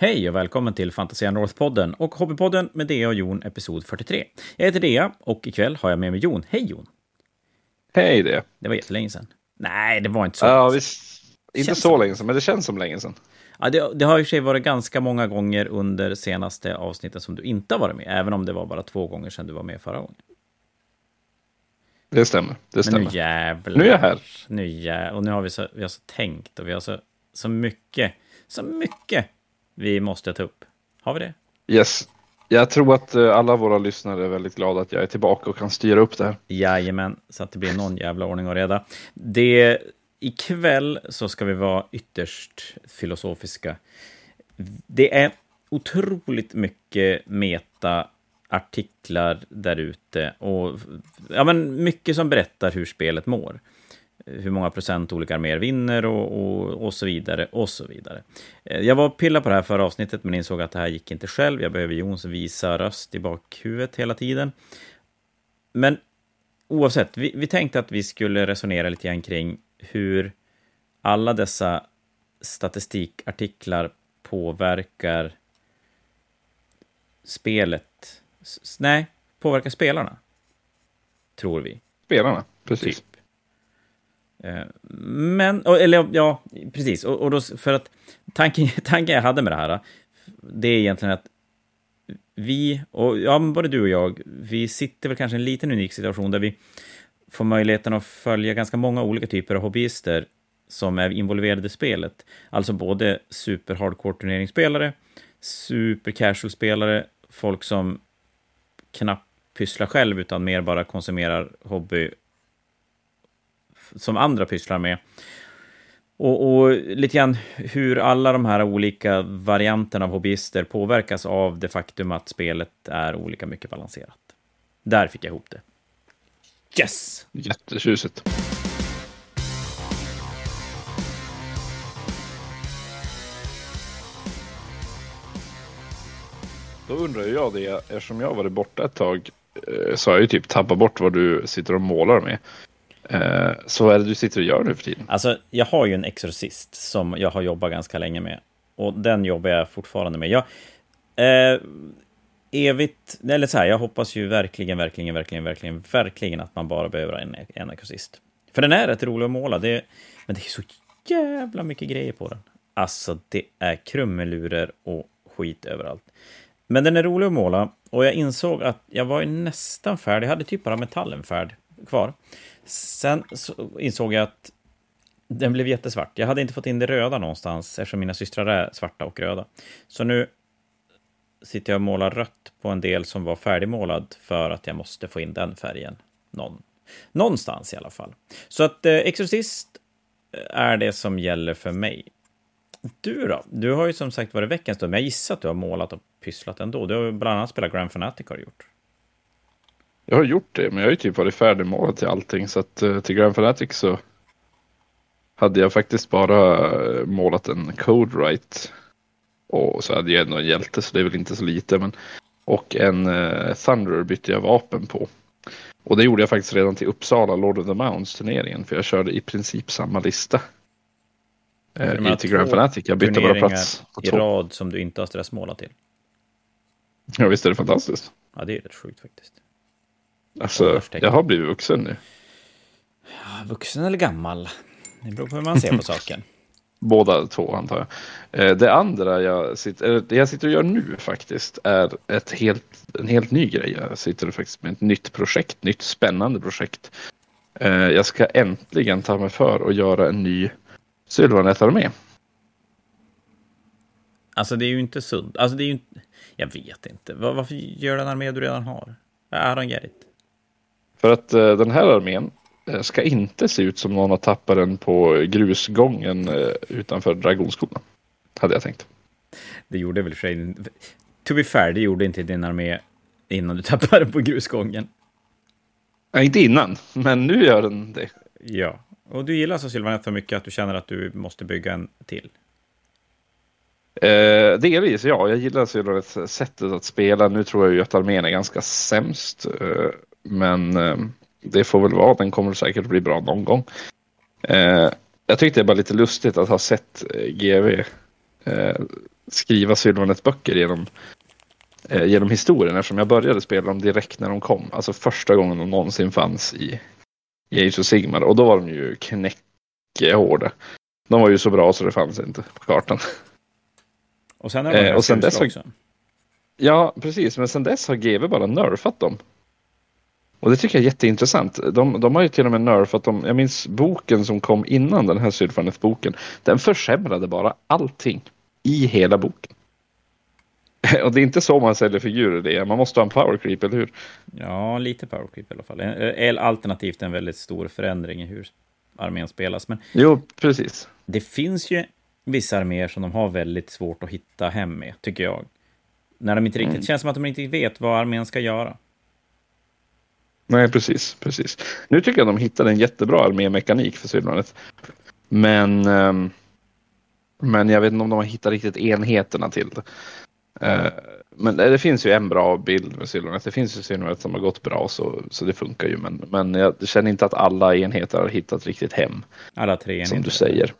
Hej och välkommen till Fantasia North-podden och Hobbypodden med Dea och Jon, episod 43. Jag heter Dea och ikväll har jag med mig Jon. Hej Jon! Hej det! Det var jättelänge sedan. Nej, det var inte så. Ja, visst. Inte Känns så länge sedan, men det känns som länge sedan. Ja, det, det har i och för sig varit ganska många gånger under senaste avsnittet som du inte har varit med, även om det var bara två gånger sedan du var med förra gången. Det stämmer. Det Men stämmer. nu jävlar. Nu är jag här. Nu jä... Och nu har vi så, vi har så tänkt och vi har så, så mycket, så mycket vi måste ta upp. Har vi det? Yes. Jag tror att eh, alla våra lyssnare är väldigt glada att jag är tillbaka och kan styra upp det här. Jajamän, så att det blir någon jävla ordning och reda. Det, ikväll så ska vi vara ytterst filosofiska. Det är otroligt mycket meta-artiklar där ute och ja, men mycket som berättar hur spelet mår. Hur många procent olika arméer vinner och, och, och så vidare och så vidare. Eh, Jag var och pillade på det här förra avsnittet men insåg att det här gick inte själv. Jag behöver Jons visa röst i bakhuvudet hela tiden. Men oavsett, vi, vi tänkte att vi skulle resonera lite grann kring hur alla dessa statistikartiklar påverkar spelet. S- nej, påverkar spelarna. Tror vi. Spelarna, precis. Typ. Eh, men, eller ja, precis. Och, och då, för att tanken, tanken jag hade med det här, det är egentligen att vi, och ja, både du och jag, vi sitter väl kanske i en liten unik situation där vi får möjligheten att följa ganska många olika typer av hobbyister som är involverade i spelet. Alltså både super hardcore turneringsspelare, super casual-spelare, folk som knappt pysslar själv utan mer bara konsumerar hobby som andra pysslar med. Och, och lite grann hur alla de här olika varianterna av hobbyister påverkas av det faktum att spelet är olika mycket balanserat. Där fick jag ihop det. Yes! Jättetjusigt. Då undrar jag det, eftersom jag har varit borta ett tag eh, så har jag ju typ tappat bort vad du sitter och målar med. Eh, Så vad är det du sitter och gör nu för tiden? Alltså, jag har ju en exorcist som jag har jobbat ganska länge med. Och den jobbar jag fortfarande med. Jag, eh, evigt, eller så här, jag hoppas ju verkligen, verkligen, verkligen, verkligen, verkligen att man bara behöver en, en exorcist. För den är rätt rolig att måla, det, men det är så jävla mycket grejer på den. Alltså, det är krumelurer och skit överallt. Men den är rolig att måla och jag insåg att jag var ju nästan färdig. Jag hade typ bara metallen färd kvar. Sen så insåg jag att den blev jättesvart. Jag hade inte fått in det röda någonstans eftersom mina systrar är svarta och röda. Så nu sitter jag och målar rött på en del som var färdigmålad för att jag måste få in den färgen någon, någonstans i alla fall. Så att eh, Exorcist eh, är det som gäller för mig. Du då? Du har ju som sagt varit veckans stund, men jag gissar att du har målat och pysslat ändå. Du har ju bland annat spelat Grand Fanatic har du gjort. Jag har gjort det, men jag har ju typ varit färdigmålad till allting. Så att eh, till Grand Fanatic så hade jag faktiskt bara eh, målat en Code Right. Och så hade jag ändå en hjälte, så det är väl inte så lite. Men... Och en uh, Thunderer bytte jag vapen på. Och det gjorde jag faktiskt redan till Uppsala Lord of the Mounts turneringen. För jag körde i princip samma lista. Eh, till Grand Fanatic. Jag bytte bara plats på i två. rad som du inte har stressmålat till. Ja, visst är det fantastiskt. Ja, det är rätt sjukt faktiskt. Alltså, jag har blivit vuxen nu. Ja, vuxen eller gammal? Det beror på hur man ser på saken. Båda två antar jag. Eh, Det andra jag sitter, det jag sitter och gör nu faktiskt är ett helt, en helt ny grej. Jag sitter faktiskt med ett nytt projekt, nytt spännande projekt. Eh, Jag ska äntligen ta mig för att göra en ny Sylvanet-armé. Alltså, det är ju inte sunt. Alltså, det är ju inte... Jag vet inte. Var, varför gör du en armé du redan har? I don't get it. För att eh, den här armén eh, ska inte se ut som någon har tappat den på grusgången eh, utanför Dragonskolan. Hade jag tänkt. Det gjorde väl för sig... To be fair, det gjorde inte din armé innan du tappade på grusgången. Nej, inte innan, men nu gör den det. Ja. Och du gillar alltså Sylvanet så mycket att du känner att du måste bygga en till? Eh, delvis, ja. Jag gillar Sylvanets sättet att spela. Nu tror jag ju att armén är ganska sämst. Eh, men eh, det får väl vara. Den kommer säkert bli bra någon gång. Eh, jag tyckte det var lite lustigt att ha sett eh, GV skriva Sylvanet-böcker genom, eh, genom historien eftersom jag började spela dem direkt när de kom. Alltså första gången de någonsin fanns i, i Age of Sigmar och då var de ju knäckehårda. De var ju så bra så det fanns inte på kartan. Och sen är de Eh, och sen dess har- också. Ja, precis. Men sen dess har GW bara nerfat dem. Och det tycker jag är jätteintressant. De, de har ju till och med nerfat dem. Jag minns boken som kom innan den här Sylvanet-boken. Den försämrade bara allting i hela boken. Och det är inte så man säljer figurer det. är. Man måste ha en power creep, eller hur? Ja, lite power creep i alla fall. Eller Alternativt en väldigt stor förändring i hur armén spelas. Men Jo, precis. det finns ju vissa arméer som de har väldigt svårt att hitta hem med, tycker jag. När de inte riktigt Mm. känns som att de inte vet vad armén ska göra. Nej, precis, precis. Nu tycker jag de hittade en jättebra armémekanik för Sylvanet. Men, ehm, men jag vet inte om de har hittat riktigt enheterna till det. Eh, men det finns ju en bra bild med Sylvanet. Det finns ju Sylvanet som har gått bra så, så det funkar ju. Men, men jag känner inte att alla enheter har hittat riktigt hem Alla tre som du enheter. säger.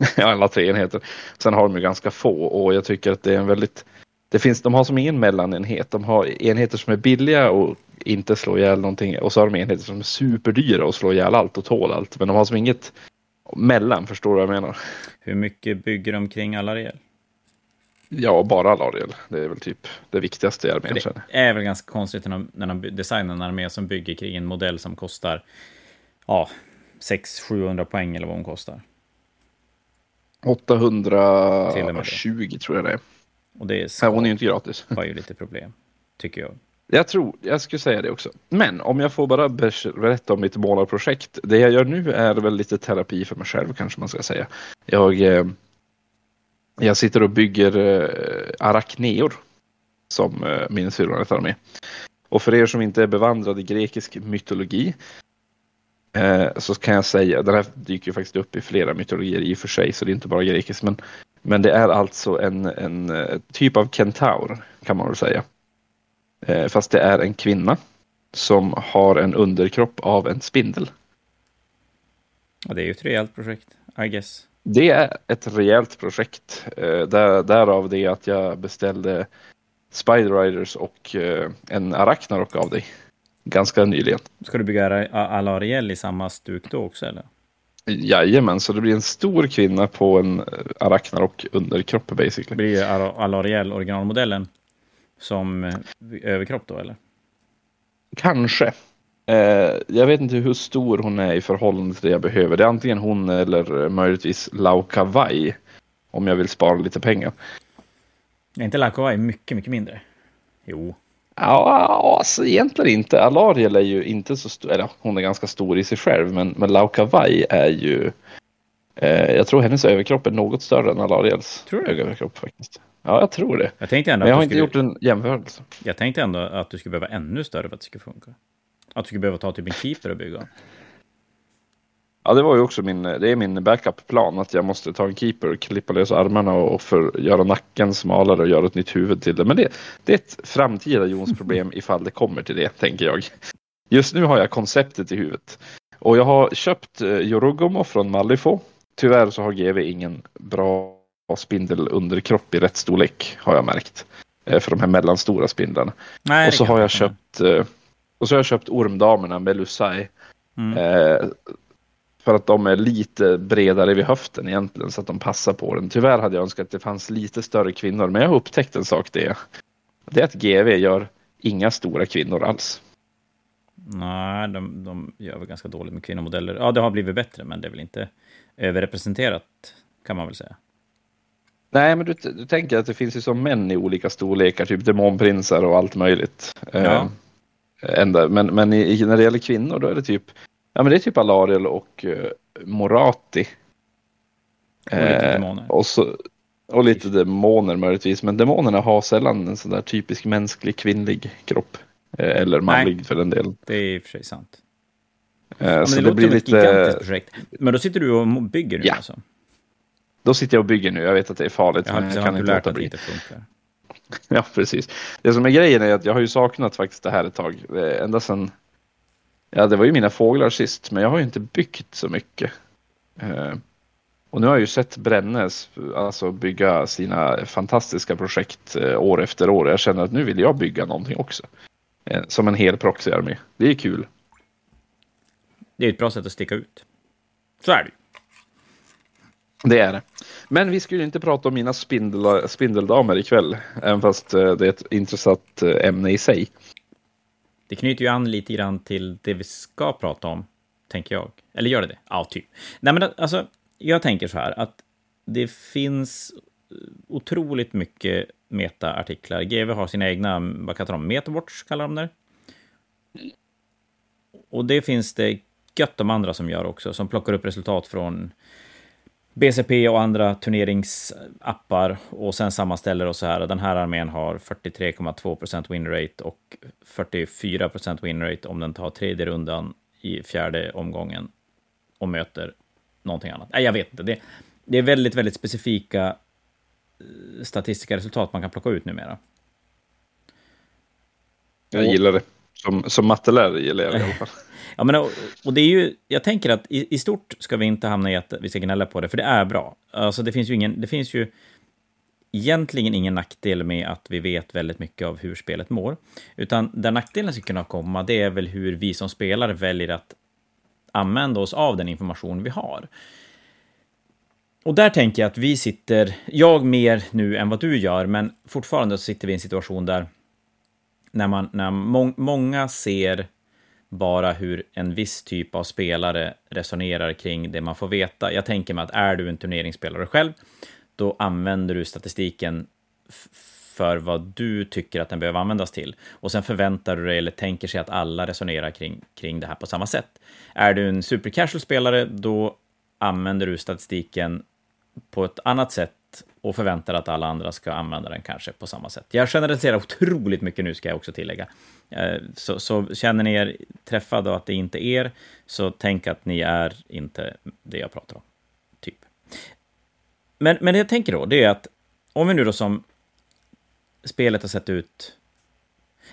Ja, alla tre enheter. Sen har de ju ganska få och jag tycker att det är en väldigt det finns, de har som ingen mellanenhet. De har enheter som är billiga och inte slår ihjäl någonting. Och så har de enheter som är superdyra och slår ihjäl allt och tål allt. Men de har som inget mellan, förstår du vad jag menar? Hur mycket bygger de kring Alariel? Ja, bara Lariel. Det är väl typ det viktigaste i armén. Det är väl ganska konstigt när de, när de designar en armé som bygger kring en modell som kostar ja, 600-700 poäng eller vad hon kostar. jag. Till och med det. 820 tror jag det är. Och det Nej, hon är ju inte gratis. ju lite problem, tycker jag. Jag tror, jag skulle säga det också. Men om jag får bara berätta om mitt målarprojekt. Det jag gör nu är väl lite terapi för mig själv kanske man ska säga. Jag, eh, jag sitter och bygger eh, arakneor. Som eh, som syrra min med. Och för er som inte är bevandrade i grekisk mytologi så kan jag säga, den här dyker ju faktiskt upp i flera mytologier i och för sig så det är inte bara grekiskt. men, men det är alltså en, en typ av kentaur kan man väl säga. Eh, Fast det är en kvinna som har en underkropp av en spindel. Och det är ju ett rejält projekt, I guess. Det är ett rejält projekt. Eh, Där, därav det att jag beställde Spider Riders och eh, en Arachnarok av dig. Ganska nyligen. Ska du bygga Alariel i samma stuk då också, eller? Jajamän, så det blir en stor kvinna på en Arachnarok underkropp Det basically. blir ju Al- Alariel, originalmodellen, som eh, överkropp då, eller? Kanske. Eh, jag vet inte hur stor hon är i förhållande till det jag behöver. Det är antingen hon eller eh, möjligtvis Laukavai. Om jag vill spara lite pengar. Är inte Lakowai mycket, mycket mindre? Jo. Ja, alltså egentligen inte. Alariel är ju inte så stor, eller hon är ganska stor i sig själv, men, men Laukavai är ju, eh, jag tror hennes överkropp är något större än Alariels Tror du? överkropp faktiskt. Ja, jag tror det. Jag tänkte ändå Men jag har inte gjort en jämförelse. Jag tänkte ändå att du skulle behöva ännu större för att det skulle funka. Att du skulle behöva ta typ en keeper och bygga. Ja, det var ju också min, det är min backup-plan att jag måste ta en keeper, klippa lös armarna och för, göra nacken smalare och göra ett nytt huvud till det. Men det, det är ett framtida Jons problem ifall det kommer till det, tänker jag. Just nu har jag konceptet i huvudet. Och jag har köpt eh, Yorogomo från Malifaux. Tyvärr så har GV ingen bra spindelunderkropp i rätt storlek, har jag märkt. Eh, För de här mellanstora spindlarna. Nej, och så har jag köpt eh, och så har jag köpt ormdamerna Melusai. Mm. Eh, för att de är lite bredare vid höften egentligen så att de passar på den. Tyvärr hade jag önskat att det fanns lite större kvinnor men jag har upptäckt en sak det. Det är att GV gör inga stora kvinnor alls. Nej, de, de gör väl ganska dåligt med kvinnomodeller. Ja, det har blivit bättre, men det är väl inte överrepresenterat, kan man väl säga. Nej men du, du tänker att det finns ju som män i olika storlekar, typ demonprinsar och allt möjligt. Eh, Ja. ända, men men i, när det gäller kvinnor då är det typ Ja men det är typ Alariel och eh, Morati. Och lite Eh, demoner. Och, så, och lite demoner möjligtvis. Men demonerna har sällan en sån där typisk mänsklig kvinnlig kropp. Eller manlig för den delen. Det är i och för sig sant. Ja, men så det, det, låter blir som ett lite... gigantiskt projekt. Men då sitter du och bygger nu Ja. alltså? Då sitter jag och bygger nu. Jag vet att det är farligt. Har, men jag kan inte låta att det bli. inte funkar. Ja, precis. Det som är grejen är att jag har ju saknat faktiskt det här ett tag. Eh, Ända sedan... Ja, det var ju mina fåglar sist, men jag har ju inte byggt så mycket. Eh, Och nu har jag ju sett Brännes alltså bygga sina fantastiska projekt eh, år efter år. Jag känner att nu vill jag bygga någonting också. Som en hel proxyarmé. Det är kul. Det är ett bra sätt att sticka ut. Så är det det är det. Men vi skulle inte prata om mina spindel, spindeldamer ikväll. Även fast eh, det är ett intressant eh, ämne i sig. Det knyter ju an lite grann till det vi ska prata om, tänker jag. Eller gör det det? Ja, typ. Nej, men alltså, jag tänker så här att det finns otroligt mycket meta-artiklar. GV har sina egna, vad kallar de, Metawatch kallar de det. Och det finns det gött de andra som gör också, som plockar upp resultat från BCP och andra turneringsappar och sen sammanställer och så här. Den här armén har 43,2% winrate och 44% winrate om den tar tredje rundan i fjärde omgången och möter någonting annat. Nej, jag vet inte. Det, det är väldigt, väldigt specifika eh, statistiska resultat man kan plocka ut numera. Jag gillar det. Som, som mattelärare gillar jag i alla fall. Ja, men, och, och, det är ju, jag tänker att i, i, stort ska vi inte hamna i att vi ska gnälla på det, för det är bra. Alltså det finns ju ingen, det finns ju egentligen ingen nackdel med att vi vet väldigt mycket av hur spelet mår. Utan där nackdelen ska kunna komma, det är väl hur vi som spelare väljer att använda oss av den information vi har. Och där tänker jag att vi sitter, jag mer nu än vad du gör, men fortfarande sitter vi i en situation där när, man, när må, många ser bara hur en viss typ av spelare resonerar kring det man får veta. Jag tänker mig att är du en turneringsspelare själv, då använder du statistiken för vad du tycker att den behöver användas till. Och sen förväntar du dig eller tänker sig att alla resonerar kring, kring det här på samma sätt. Är du en supercasual spelare, då använder du statistiken på ett annat sätt och förväntar att alla andra ska använda den kanske på samma sätt. Jag generaliserar otroligt mycket nu, ska jag också tillägga. Eh, så, så känner ni er träffade och att det inte är er, så tänk att ni är inte det jag pratar om. Typ. Men, men det jag tänker då, det är att om vi nu då som spelet har sett ut...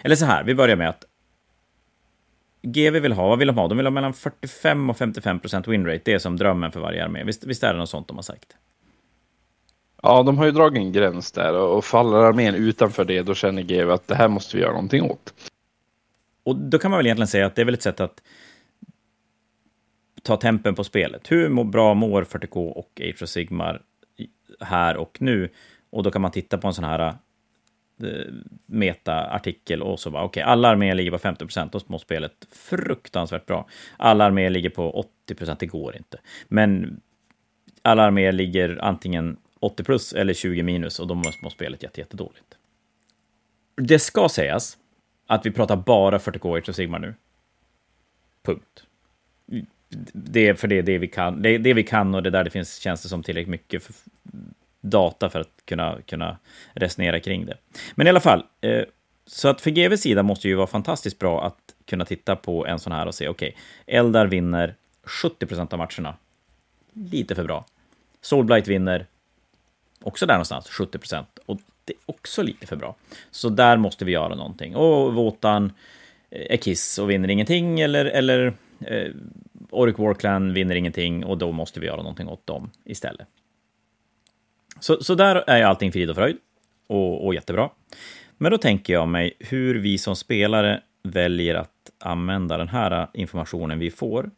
Eller så här, vi börjar med att GV vill ha, vad vill de ha? De vill ha mellan 45 och 55 procent winrate. Det är som drömmen för varje armé. Visst, visst är det något sånt de har sagt? Ja, de har ju dragit en gräns där och faller armén utanför det, då känner GW att det här måste vi göra någonting åt. Och då kan man väl egentligen säga att det är väl ett sätt att ta tempen på spelet. Hur bra mår 40K och Age of Sigmar här och nu? Och då kan man titta på en sån här eh, meta-artikel och så bara okej, okay, alla arméer ligger på 50 procent, då mår spelet fruktansvärt bra. Alla arméer ligger på 80 procent, det går inte. Men alla arméer ligger antingen 80 plus eller 20 minus och då mår spelet jättedåligt. Det ska sägas att vi pratar bara 40K Age of Sigmar nu. Punkt. Det är för det är det vi kan. Det det vi kan och det är där det finns tjänster som tillräckligt mycket för, data för att kunna, kunna resonera kring det. Men i alla fall, eh, så att för GVs sida måste ju vara fantastiskt bra att kunna titta på en sån här och se, okej, okay, Eldar vinner 70% av matcherna. Lite för bra. Solblight vinner också där någonstans, 70 procent. Och det är också lite för bra. Så där måste vi göra någonting. Och Våtan eh, är kiss och vinner ingenting, eller, eller eh, Oric Warclan vinner ingenting och då måste vi göra någonting åt dem istället. Så, så där är allting frid och fröjd och, och jättebra. Men då tänker jag mig hur vi som spelare väljer att använda den här informationen vi får.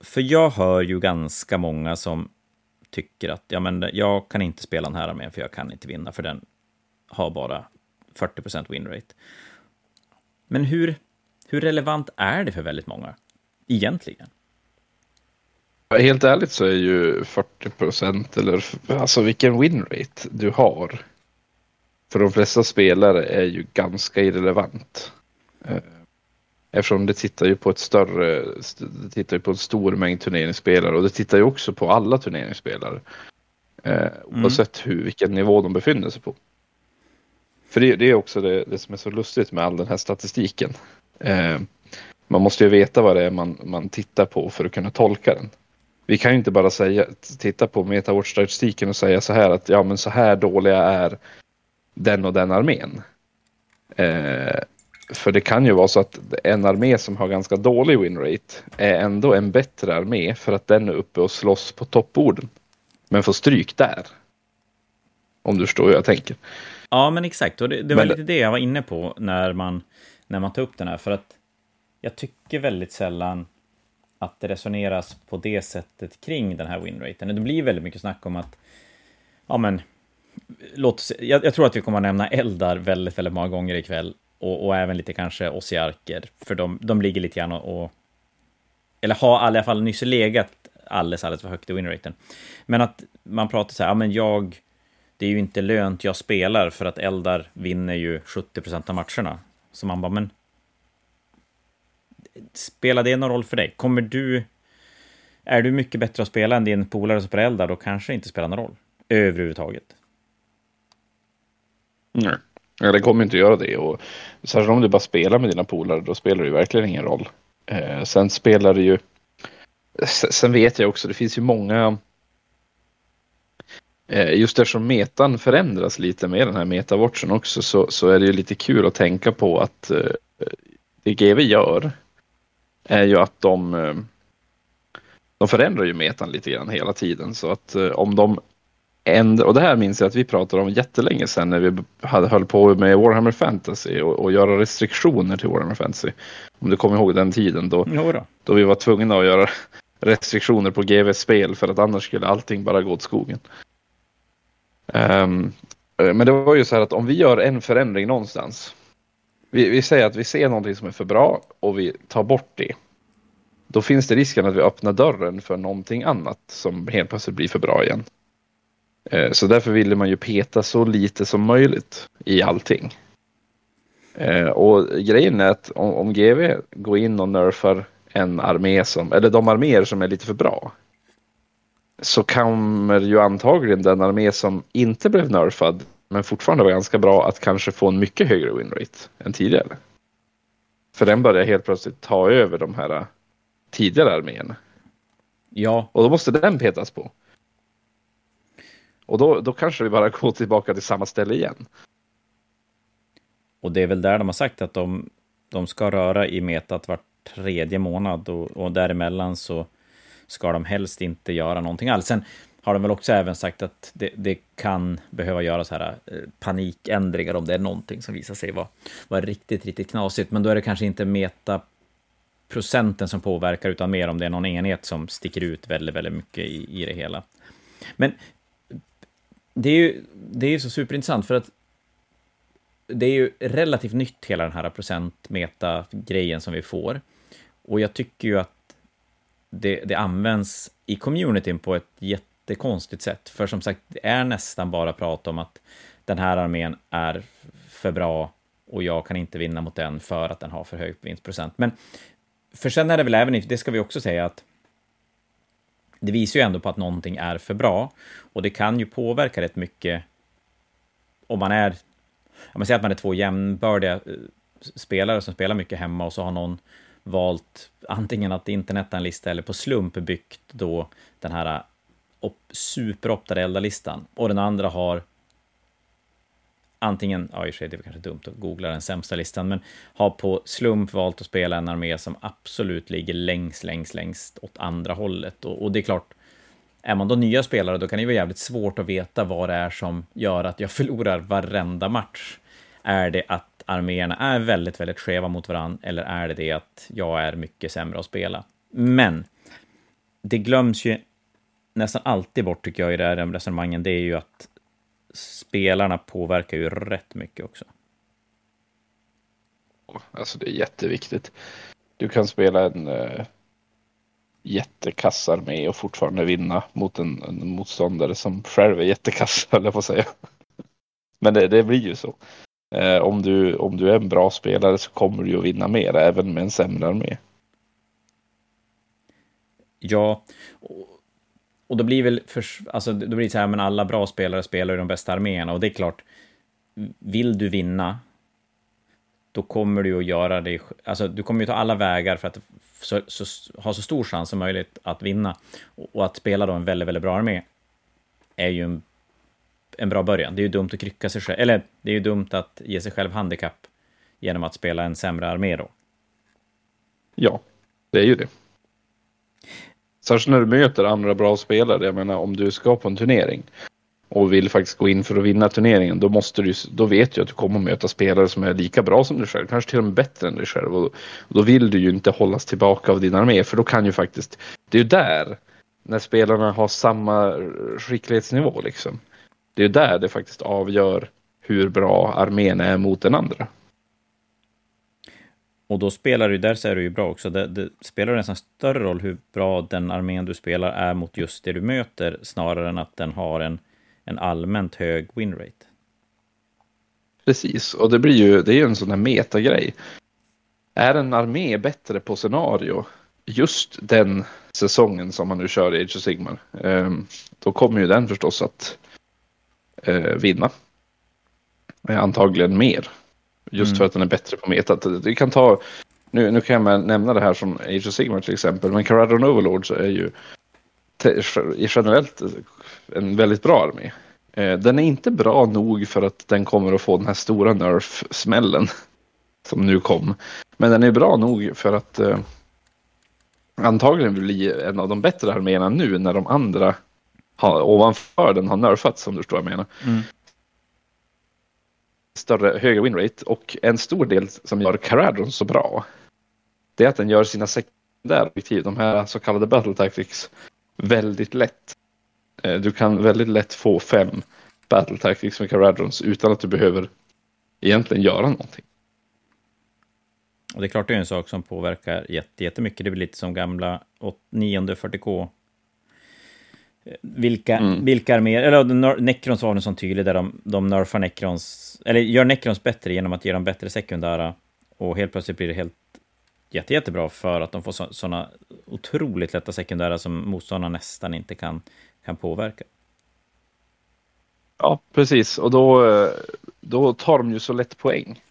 För jag hör ju ganska många som tycker att ja, men jag kan inte spela den här armén för jag kan inte vinna, för den har bara 40 winrate. Men hur, hur relevant är det för väldigt många egentligen? Helt ärligt så är ju 40 procent eller alltså vilken winrate du har. För de flesta spelare är ju ganska irrelevant. Eh, Eftersom det tittar ju på ett större, det tittar ju på en stor mängd turneringsspelare och det tittar ju också på alla turneringsspelare. Eh, mm. Oavsett hur, vilken nivå de befinner sig på. För det, det är också det, det, som är så lustigt med all den här statistiken. Eh, man måste ju veta vad det är man, man tittar på för att kunna tolka den. Vi kan ju inte bara säga, titta på metawatch-statistiken och säga så här att ja men så här dåliga är den och den armén. Eh, För det kan ju vara så att en armé som har ganska dålig winrate är ändå en bättre armé för att den är uppe och slåss på toppborden. Men får stryk där. Om du förstår hur jag tänker. Ja, men exakt. Och det, det var men... lite det jag var inne på när man, när man tar upp den här. För att jag tycker väldigt sällan att det resoneras på det sättet kring den här winraten. Det blir väldigt mycket snack om att, ja men, låt jag, jag tror att vi kommer att nämna Eldar väldigt, väldigt många gånger ikväll. Och, och även lite kanske Ossiarker, för de, de ligger lite grann och, och eller har i alla fall nyss legat alldeles, alldeles för högt i winraten. Men att man pratar så här, ja men jag, det är ju inte lönt jag spelar för att Eldar vinner ju 70% av matcherna. Så man bara, men spelar det någon roll för dig? Kommer du... Är du mycket bättre att spela än din polare som spelar Eldar, då kanske det inte spelar någon roll. Överhuvudtaget. Nej, ja, det kommer inte att göra det. Och särskilt om du bara spelar med dina polare, då spelar det ju verkligen ingen roll. Eh, sen spelar det ju... Sen vet jag också, det finns ju många... Eh, just eftersom metan förändras lite med den här metawatchen också så, så är det ju lite kul att tänka på att eh, det GV gör är ju att de, eh, de förändrar ju metan lite grann hela tiden. Så att eh, om de ändrar, och det här minns jag att vi pratade om jättelänge sedan när vi hade höll på med Warhammer Fantasy och, och göra restriktioner till Warhammer Fantasy. Om du kommer ihåg den tiden då, då. då vi var tvungna att göra restriktioner på GV-spel för att annars skulle allting bara gå åt skogen. Um, men det var ju så här att om vi gör en förändring någonstans vi, vi säger att vi ser någonting som är för bra och vi tar bort det. Då finns det risken att vi öppnar dörren för någonting annat som helt plötsligt blir för bra igen. Eh, så därför ville man ju peta så lite som möjligt i allting. Eh, och grejen är att om, GV går in och nerfar en armé som, eller de arméer som är lite för bra. Så kommer ju antagligen den armé som inte blev nerfad men fortfarande var ganska bra att kanske få en mycket högre winrate än tidigare. För den börjar helt plötsligt ta över de här äh, tidigare arméerna. Ja. Och då måste den petas på. Och då, då kanske vi bara går tillbaka till samma ställe igen. Och det är väl där de har sagt att de, de ska röra i metat var tredje månad och, och däremellan så ska de helst inte göra någonting alls. Sen har de väl också även sagt att det, det kan behöva göras här eh, panikändringar om det är någonting som visar sig vara, vara riktigt, riktigt knasigt. Men då är det kanske inte meta procenten som påverkar, utan mer om det är någon enhet som sticker ut väldigt, väldigt mycket i, i det hela. Men det är ju det är så superintressant, för att det är ju relativt nytt, hela den här procentmeta-grejen som vi får. Och jag tycker ju att det, det används i communityn på ett jättekonstigt sätt. För som sagt, det är nästan bara prat om att den här armén är för bra och jag kan inte vinna mot den för att den har för hög vinstprocent. Men för sen är det väl även, det ska vi också säga att det visar ju ändå på att någonting är för bra. Och det kan ju påverka rätt mycket om man är, om man säger att man är två jämnbördiga eh, spelare som spelar mycket hemma och så har någon valt antingen att interneta en lista eller på slump byggt då den här eh, superoptade eldarlistan och den andra har antingen, ja i och för sig det är kanske dumt att googla den sämsta listan, men har på slump valt att spela en armé som absolut ligger längst, längst, längst åt andra hållet. Och, och det är klart, är man då nya spelare, då kan det vara jävligt svårt att veta vad det är som gör att jag förlorar varenda match. Är det att arméerna är väldigt, väldigt skeva mot varandra, eller är det det att jag är mycket sämre att spela? Men det glöms ju nästan alltid bort, tycker jag, i det här resonemangen, det är ju att spelarna påverkar ju rätt mycket också. Alltså det är jätteviktigt. Du kan spela en uh, jättekass armé och fortfarande vinna mot en, en motståndare som själv är jättekass, höll jag på att säga. Men det, det blir ju så. Uh, om, du, om du är en bra spelare så kommer du ju att vinna mer, även med en sämre armé. Ja, och då blir väl, för, alltså, då blir det så här, men alla bra spelare spelar i de bästa arméerna och det är klart, vill du vinna, då kommer du att göra det, alltså du kommer ju ta alla vägar för att så, så, ha så stor chans som möjligt att vinna. Och, och, att spela då en väldigt, väldigt bra armé är ju en, en bra början. Det är ju dumt att krycka sig själv, eller det är ju dumt att ge sig själv handikapp genom att spela en sämre armé då. Ja, det är ju det. Särskilt när du möter andra bra spelare. Jag menar om du ska på en turnering och vill faktiskt gå in för att vinna turneringen, då, måste du, då vet du att du kommer möta spelare som är lika bra som du själv, kanske till och med bättre än dig själv. Och då vill du ju inte hållas tillbaka av din armé, för då kan ju faktiskt, det är ju där, när spelarna har samma skicklighetsnivå liksom. Det är ju där det faktiskt avgör hur bra armén är mot den andra. Och då spelar du, där så är du ju bra också, det, det spelar nästan större roll hur bra den armén du spelar är mot just det du möter, snarare än att den har en, en allmänt hög winrate. Precis, och det blir ju, det är ju en sån där metagrej. Är en armé bättre på scenario just den säsongen som man nu kör i Age of Sigmar, ehm, då kommer ju den förstås att eh, vinna. Eh, antagligen mer. Just mm. för att den är bättre på meta. Det kan ta, nu, nu kan jag nämna det här som Age of Sigmar till exempel, men Caradron Overlords är ju generellt en väldigt bra armé. Eh, den är inte bra nog för att den kommer att få den här stora nerf-smällen som nu kom. Men den är bra nog för att eh, antagligen bli en av de bättre arméerna nu när de andra har, ovanför den har nerfats, om du förstår vad jag menar. Mm större, högre winrate och en stor del som gör Caradron så bra det är att den gör sina sekundära objektiv, de här så kallade battle tactics, väldigt lätt. Eh, du kan väldigt lätt få fem battle tactics med Caradrons utan att du behöver egentligen göra någonting. Och det är klart det är en sak som påverkar jättemycket. Det blir lite som gamla 9 40K vilka, mm. vilka arméer, eller Necrons var en sån tydlig där de, de nerfar Necrons, eller gör Necrons bättre genom att ge dem bättre sekundära. Och helt plötsligt blir det helt jätte, jättebra för att de får sådana otroligt lätta sekundära som motståndarna nästan inte kan, kan påverka. Ja, precis. Och då, då tar de ju så lätt poäng.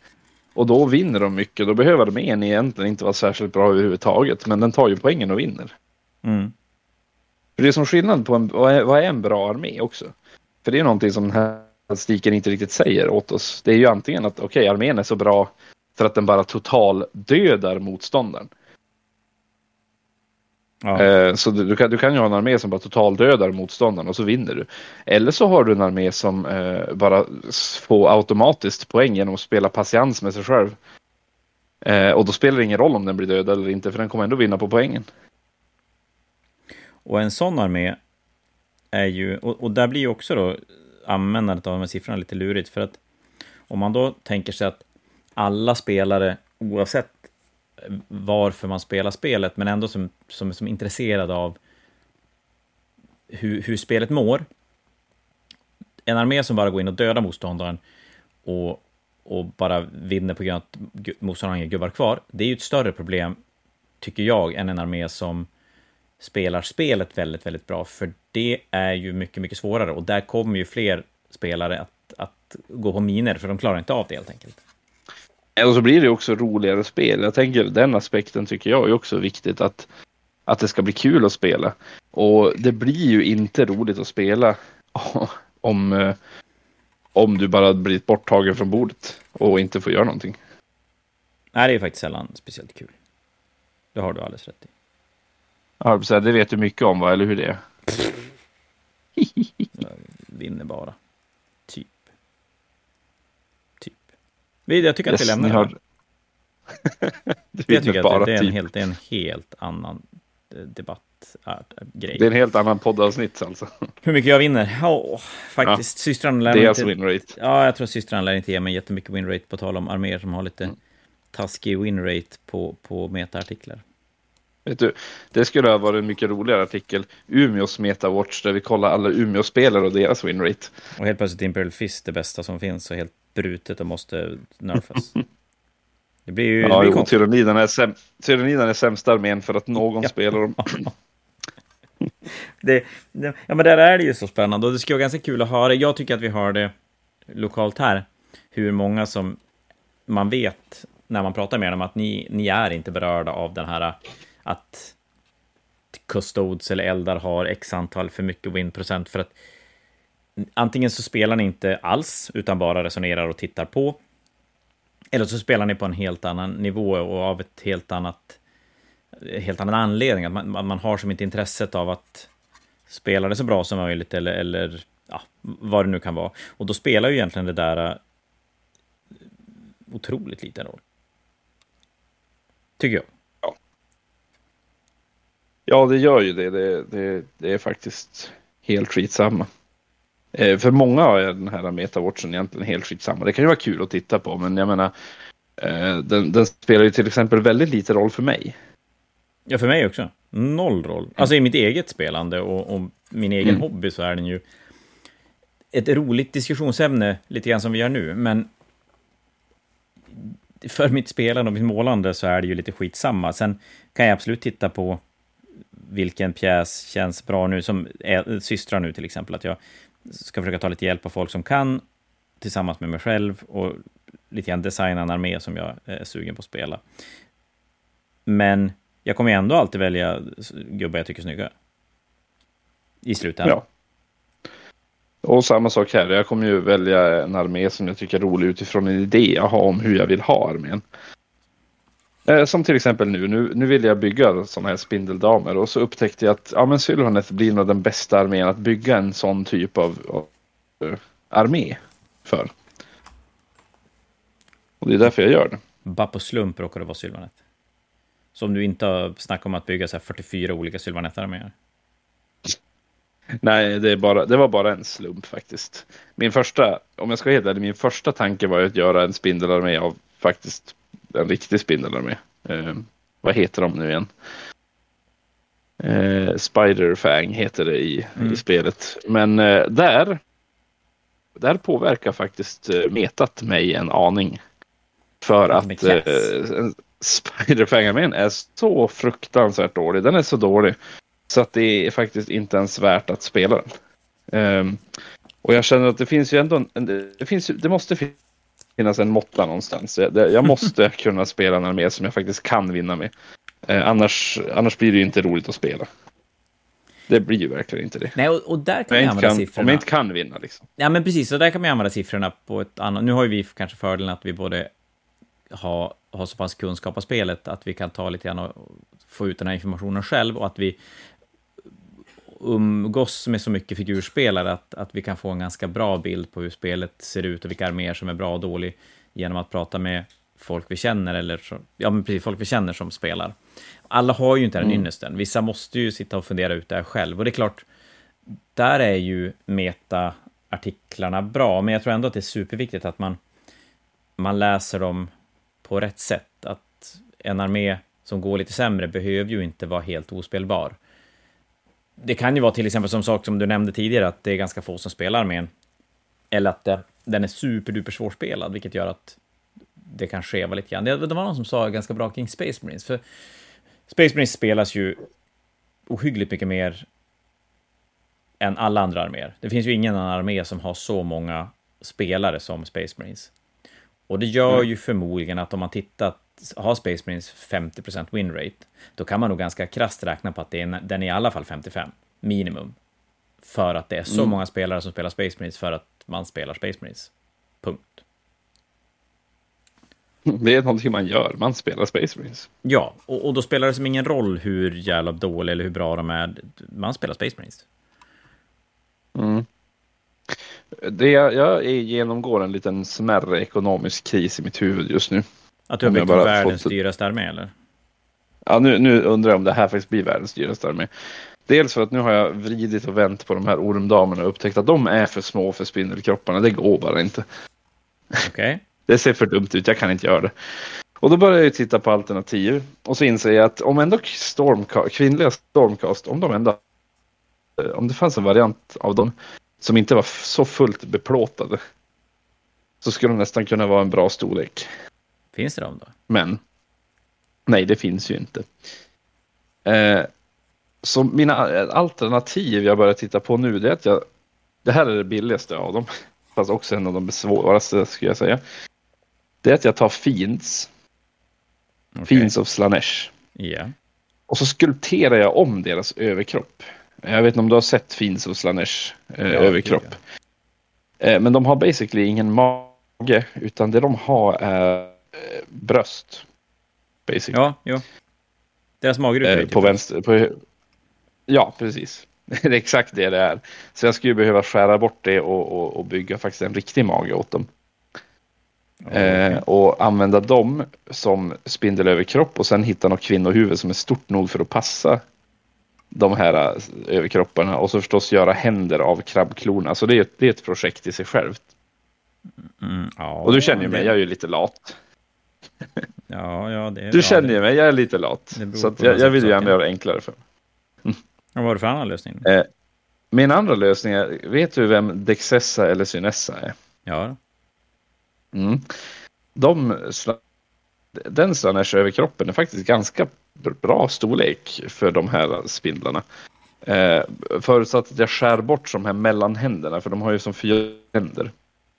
Och då vinner de mycket. Då behöver de en egentligen inte vara särskilt bra överhuvudtaget. Men den tar ju poängen och vinner. Mm. För det är som skillnad på en, vad är en bra armé också. För det är någonting som den här statistiken inte riktigt säger åt oss. Det är ju antingen att okej, okay, armén är så bra för att den bara total dödar motståndaren. Ja. Eh, så du, du, kan, du kan ju ha en armé som bara total dödar motståndaren och så vinner du. Eller så har du en armé som eh, bara får automatiskt poäng genom att spela patiens med sig själv. Eh, och då spelar det ingen roll om den blir död eller inte för den kommer ändå vinna på poängen. Och en sån armé är ju, och, och där blir ju också då användandet av de här siffrorna lite lurigt, för att om man då tänker sig att alla spelare, oavsett varför man spelar spelet, men ändå som, som, som är intresserade av hur, hur spelet mår. En armé som bara går in och dödar motståndaren och, och bara vinner på grund av att motståndaren har gubbar kvar, det är ju ett större problem, tycker jag, än en armé som spelar spelet väldigt, väldigt bra, för det är ju mycket, mycket svårare och där kommer ju fler spelare att, att gå på miner, för de klarar inte av det helt enkelt. Och så blir det också roligare spel. Jag tänker den aspekten tycker jag är också viktigt att, att det ska bli kul att spela. Och det blir ju inte roligt att spela om, eh, om du bara blivit borttagen från bordet och inte får göra någonting. Nej, det är faktiskt sällan speciellt kul. Det har du alldeles rätt i. Ja, det vet du mycket om, va? eller hur det är? Jag vinner bara. Typ. Typ. Jag tycker att yes, vi lämnar har... det. jag tycker att det, är en typ. helt, det är en helt annan eh, debattgrej. Det är en helt annan poddavsnitt alltså. Hur mycket jag vinner? Oh, faktiskt, ja, systrarna lär Det är alltså winrate. Ja, jag tror systrarna lär inte ge mig jättemycket winrate på tal om arméer som har lite mm. taskig winrate på, på metaartiklar. Vet du, det skulle ha varit en mycket roligare artikel. Umeås Metawatch där vi kollar alla Umeå-spelare och deras winrate. Och helt plötsligt Imperial Fist det bästa som finns och helt brutet och måste nerfas. Det blir ju... Ja, jo, Tyranidan är, säm är sämsta armén för att någon ja. spelar dem. det, det, ja, men där är det ju så spännande och det skulle vara ganska kul att höra. Jag tycker att vi har det lokalt här. Hur många som man vet när man pratar med dem att ni, ni är inte berörda av den här att Custodes eller Eldar har x antal för mycket win-procent för att antingen så spelar ni inte alls, utan bara resonerar och tittar på. Eller så spelar ni på en helt annan nivå och av ett helt annat... Helt annan anledning. Att man, man har som inte intresset av att spela det så bra som möjligt eller, eller ja, vad det nu kan vara. Och då spelar ju egentligen det där äh, otroligt liten roll. Tycker jag. Ja, det gör ju det. Det, det, det är faktiskt helt skitsamma. Eh, för många är den här metawatchen egentligen helt skitsamma. Det kan ju vara kul att titta på, men jag menar, eh, den, den, spelar ju till exempel väldigt lite roll för mig. Ja, för mig också. Noll roll. Alltså i mitt eget spelande och, och min egen mm. hobby så är den ju ett roligt diskussionsämne, lite grann som vi gör nu, men för mitt spelande och mitt målande så är det ju lite skitsamma. Sen kan jag absolut titta på vilken pjäs känns bra nu, som är, systrar nu till exempel, att jag ska försöka ta lite hjälp av folk som kan, tillsammans med mig själv, och lite grann designa en armé som jag är sugen på att spela. Men jag kommer ändå alltid välja gubbar jag tycker är snygga. I slutändan. Ja. Och samma sak här, jag kommer ju välja en armé som jag tycker är rolig utifrån en idé jag har om hur jag vill ha armén. Eh, som till exempel nu, nu, nu vill jag bygga sådana här spindeldamer och så upptäckte jag att ja, men Sylvanet blir nog den bästa armén att bygga en sån typ av, av uh, armé för. Och det är därför jag gör det. Bara på slump råkar det vara Sylvanet. Så om du inte har snackat om att bygga så 44 olika Sylvanet-arméer? Nej, det, är bara, det var bara en slump faktiskt. Min första, om jag ska vara helt ärlig, min första tanke var att göra en spindelarmé av faktiskt en riktig spindelarmé. Eh, vad heter de nu igen? Eh, Spiderfang heter det i, mm. i spelet. Men eh, där, där påverkar faktiskt eh, metat mig en aning. För att eh, Spiderfang-armén är så fruktansvärt dålig. Den är så dålig. Så att det är faktiskt inte ens värt att spela den. Um, och jag känner att det finns ju ändå en, det, finns, det måste finnas en måtta någonstans. Jag, jag måste kunna spela en armé som jag faktiskt kan vinna med. Uh, annars, annars blir det ju inte roligt att spela. Det blir ju verkligen inte det. Nej, och, och där kan man använda kan, siffrorna. Om jag inte kan vinna liksom. Ja, men precis. Och där kan man använda siffrorna på ett annat... Nu har ju vi kanske fördelen att vi både har, har så pass kunskap av spelet att vi kan ta lite grann och få ut den här informationen själv och att vi umgås med så mycket figurspelare att, att vi kan få en ganska bra bild på hur spelet ser ut och vilka arméer som är bra och dåliga genom att prata med folk vi känner, eller ja, men precis, folk vi känner som spelar. Alla har ju inte den mm. ynnesten. Vissa måste ju sitta och fundera ut det här själv. Och det är klart, där är ju meta-artiklarna bra, men jag tror ändå att det är superviktigt att man, man läser dem på rätt sätt. Att en armé som går lite sämre behöver ju inte vara helt ospelbar det kan ju vara till exempel som sak som du nämnde tidigare, att det är ganska få som spelar armén. Eller att det, den är superduper svårspelad, vilket gör att det kan skeva lite grann. Det, det var någon som sa ganska bra kring Space Marines, för Space Marines spelas ju ohyggligt mycket mer än alla andra arméer. Det finns ju ingen annan armé som har så många spelare som Space Marines. Och det gör mm. ju förmodligen att om man tittar har Space Marines 50% win rate, då kan man nog ganska krasst räkna på att det är, den är i alla fall 55, minimum. För att det är så mm. många spelare som spelar Space Marines för att man spelar Space Marines. Punkt. Det är någonting man gör, man spelar Space Marines. Ja, och, och då spelar det som ingen roll hur jävla dåliga eller hur bra de är, man spelar Space Marines. Mm. Det, jag genomgår en liten smärre ekonomisk kris i mitt huvud just nu. Att du har byggt världens fått... dyraste armé eller? Ja, nu, nu undrar jag om det här faktiskt blir världens dyraste armé. Dels för att nu har jag vridit och vänt på de här ormdamerna och upptäckt att de är för små för spindelkropparna. Det går bara inte. Okej. Okay. Det ser för dumt ut, jag kan inte göra det. Och då börjar jag titta på alternativ. Och så inser jag att om ändå stormcast, kvinnliga stormcast, om de ändå... Om det fanns en variant av dem som inte var så fullt beplåtade. Så skulle de nästan kunna vara en bra storlek. Finns det de då? Men. Nej, det finns ju inte. Eh, så mina alternativ jag börjar titta på nu, det är att jag... Det här är det billigaste av dem. Fast också en av de svåraste, skulle jag säga. Det är att jag tar Fiends. Okay. Fiends of Slanesh. Yeah. Och så skulpterar jag om deras överkropp. Jag vet inte om du har sett Fiends of Slanesh eh, ja, överkropp. Eh, men de har basically ingen mage, utan det de har är bröst. Basically. Ja, jo. Deras magrutor är Eh, typ... på vänster. På, ja, precis. det är exakt det det är. Så jag skulle behöva skära bort det och, och, och bygga faktiskt en riktig mage åt dem. Eh, och använda dem som spindelöverkropp och sen hitta något kvinnohuvud som är stort nog för att passa de här eh, överkropparna och så förstås göra händer av krabbklorna. Så det är, ett- det är ett projekt i sig självt. Mm, ja, Och du känner ju mig, det- jag är ju lite lat. Ja, ja, det Du känner ju mig, jag är lite lat. Så jag, jag vill ju gärna är. göra det enklare för mig. Vad var det för annan lösning? Eh, Min andra lösning är, vet du vem Dexessa eller Synessa är? Ja, Mm. De sla- den slanesh-överkroppen är faktiskt ganska bra storlek för de här spindlarna. Eh, förutsatt att jag skär bort de här mellanhänderna, för de har ju som fyra händer.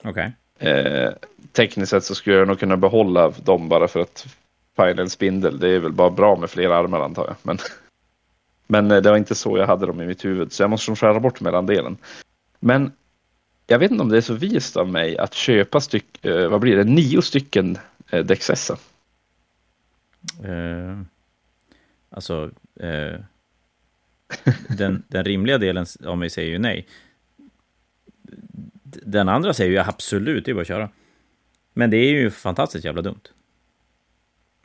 okej. Eh, tekniskt sett så skulle jag nog kunna behålla dem bara för att fine en spindel. Det är väl bara bra med fler armar antar jag. Men, men eh, det var inte så jag hade dem i mitt huvud, så jag måste nog skära bort mellandelen. Men jag vet inte om det är så vist av mig att köpa styck, eh, vad blir det, nio stycken eh, Dexessa. Eh, alltså, eh, den, den rimliga delen av mig säger ju nej. Den andra säger ju absolut, det är bara att köra. Men det är ju fantastiskt jävla dumt.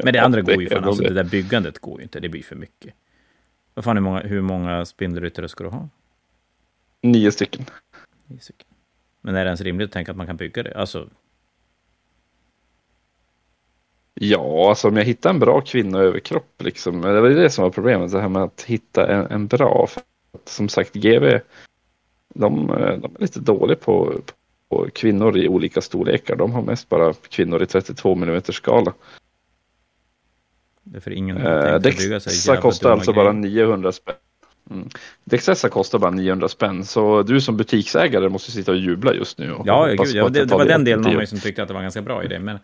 Men det Ja, andra det går ju fan, alltså det där byggandet går ju inte, det blir för mycket. Vad fan, hur många, hur många spindelryttare ska du ha? Nio stycken. Nio stycken. Men är det ens rimligt att tänka att man kan bygga det? Alltså, Ja, alltså om jag hittar en bra kvinnoöverkropp liksom. Det var ju det som var problemet, det här med att hitta en, en bra. För att, som sagt, GV, de, eh, de är lite dåliga på, på kvinnor i olika storlekar. De har mest bara kvinnor i 32 mm skala. det är för ingen Eh, Dexessa kostar alltså grejer. bara 900 spänn. Mm. Dexessa kostar bara 900 spänn, så du som butiksägare måste sitta och jubla just nu. Och Ja, gud, ja det, det var den delen av mig som tyckte att det var en ganska bra idé, men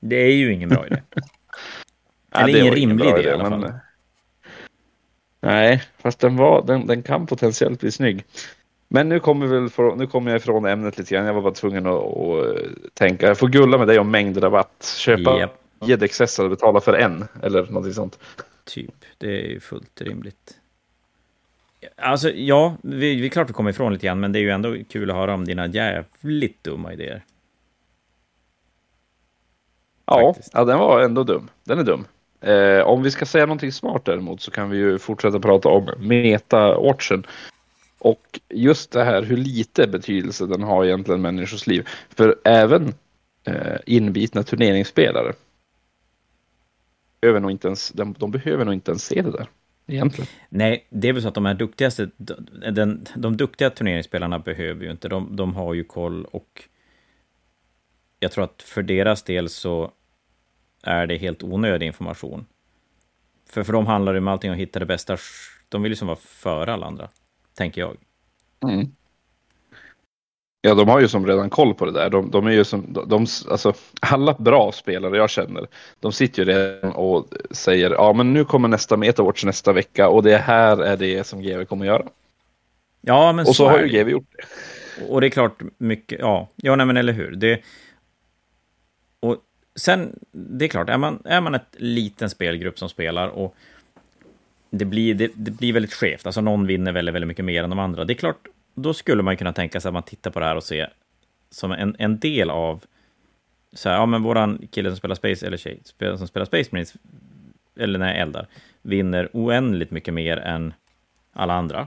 det är ju ingen bra idé. Eller det ingen rimlig bra idé i alla men- fall. Nej, fast den, var, den, den kan potentiellt bli snygg. Men nu kommer, väl för, nu kommer jag ifrån ämnet lite grann. Jag var bara tvungen att, att eh, tänka. Jag får gulla med dig om mängdrabatt. Köpa ge Dexess och betala för en eller någonting sånt. Typ, det är ju fullt rimligt. Alltså, ja, vi, vi är klart vi kommer ifrån lite grann, men det är ju ändå kul att höra om dina jävligt dumma idéer. Ja, ja, den var ändå dum. Den är dum. Eh, om vi ska säga någonting smart däremot så kan vi ju fortsätta prata om meta-orchen. Och just det här hur lite betydelse den har egentligen människors liv. För även eh, inbitna turneringsspelare behöver nog inte ens, de, de behöver nog inte ens se det där. Egentligen. Nej, det är väl så att de här duktigaste, den, de duktiga turneringsspelarna behöver ju inte, de, de har ju koll och jag tror att för deras del så är det helt onödig information. För för dem handlar det om allting att hitta det bästa, de vill ju som vara före alla andra, tänker jag. Mm. Ja, de har ju som redan koll på det där. De, de är ju som, de, de, alltså, alla bra spelare jag känner, de sitter ju redan och säger ja men nu kommer nästa Metawatch nästa vecka och det här är det som GW kommer göra. Ja, men Och så är har ju GW gjort det. Och det är klart, mycket, ja, ja nej, men eller hur. Det, och sen, det är klart, är man, är man ett liten spelgrupp som spelar och det blir, det, det blir väldigt skevt, alltså någon vinner väldigt, väldigt mycket mer än de andra. Det är klart, då skulle man kunna tänka sig att man tittar på det här och ser som en, en del av, så här, ja men våran kille som spelar Space, eller tjej som spelar Space Marines, eller när eldar, vinner oändligt mycket mer än alla andra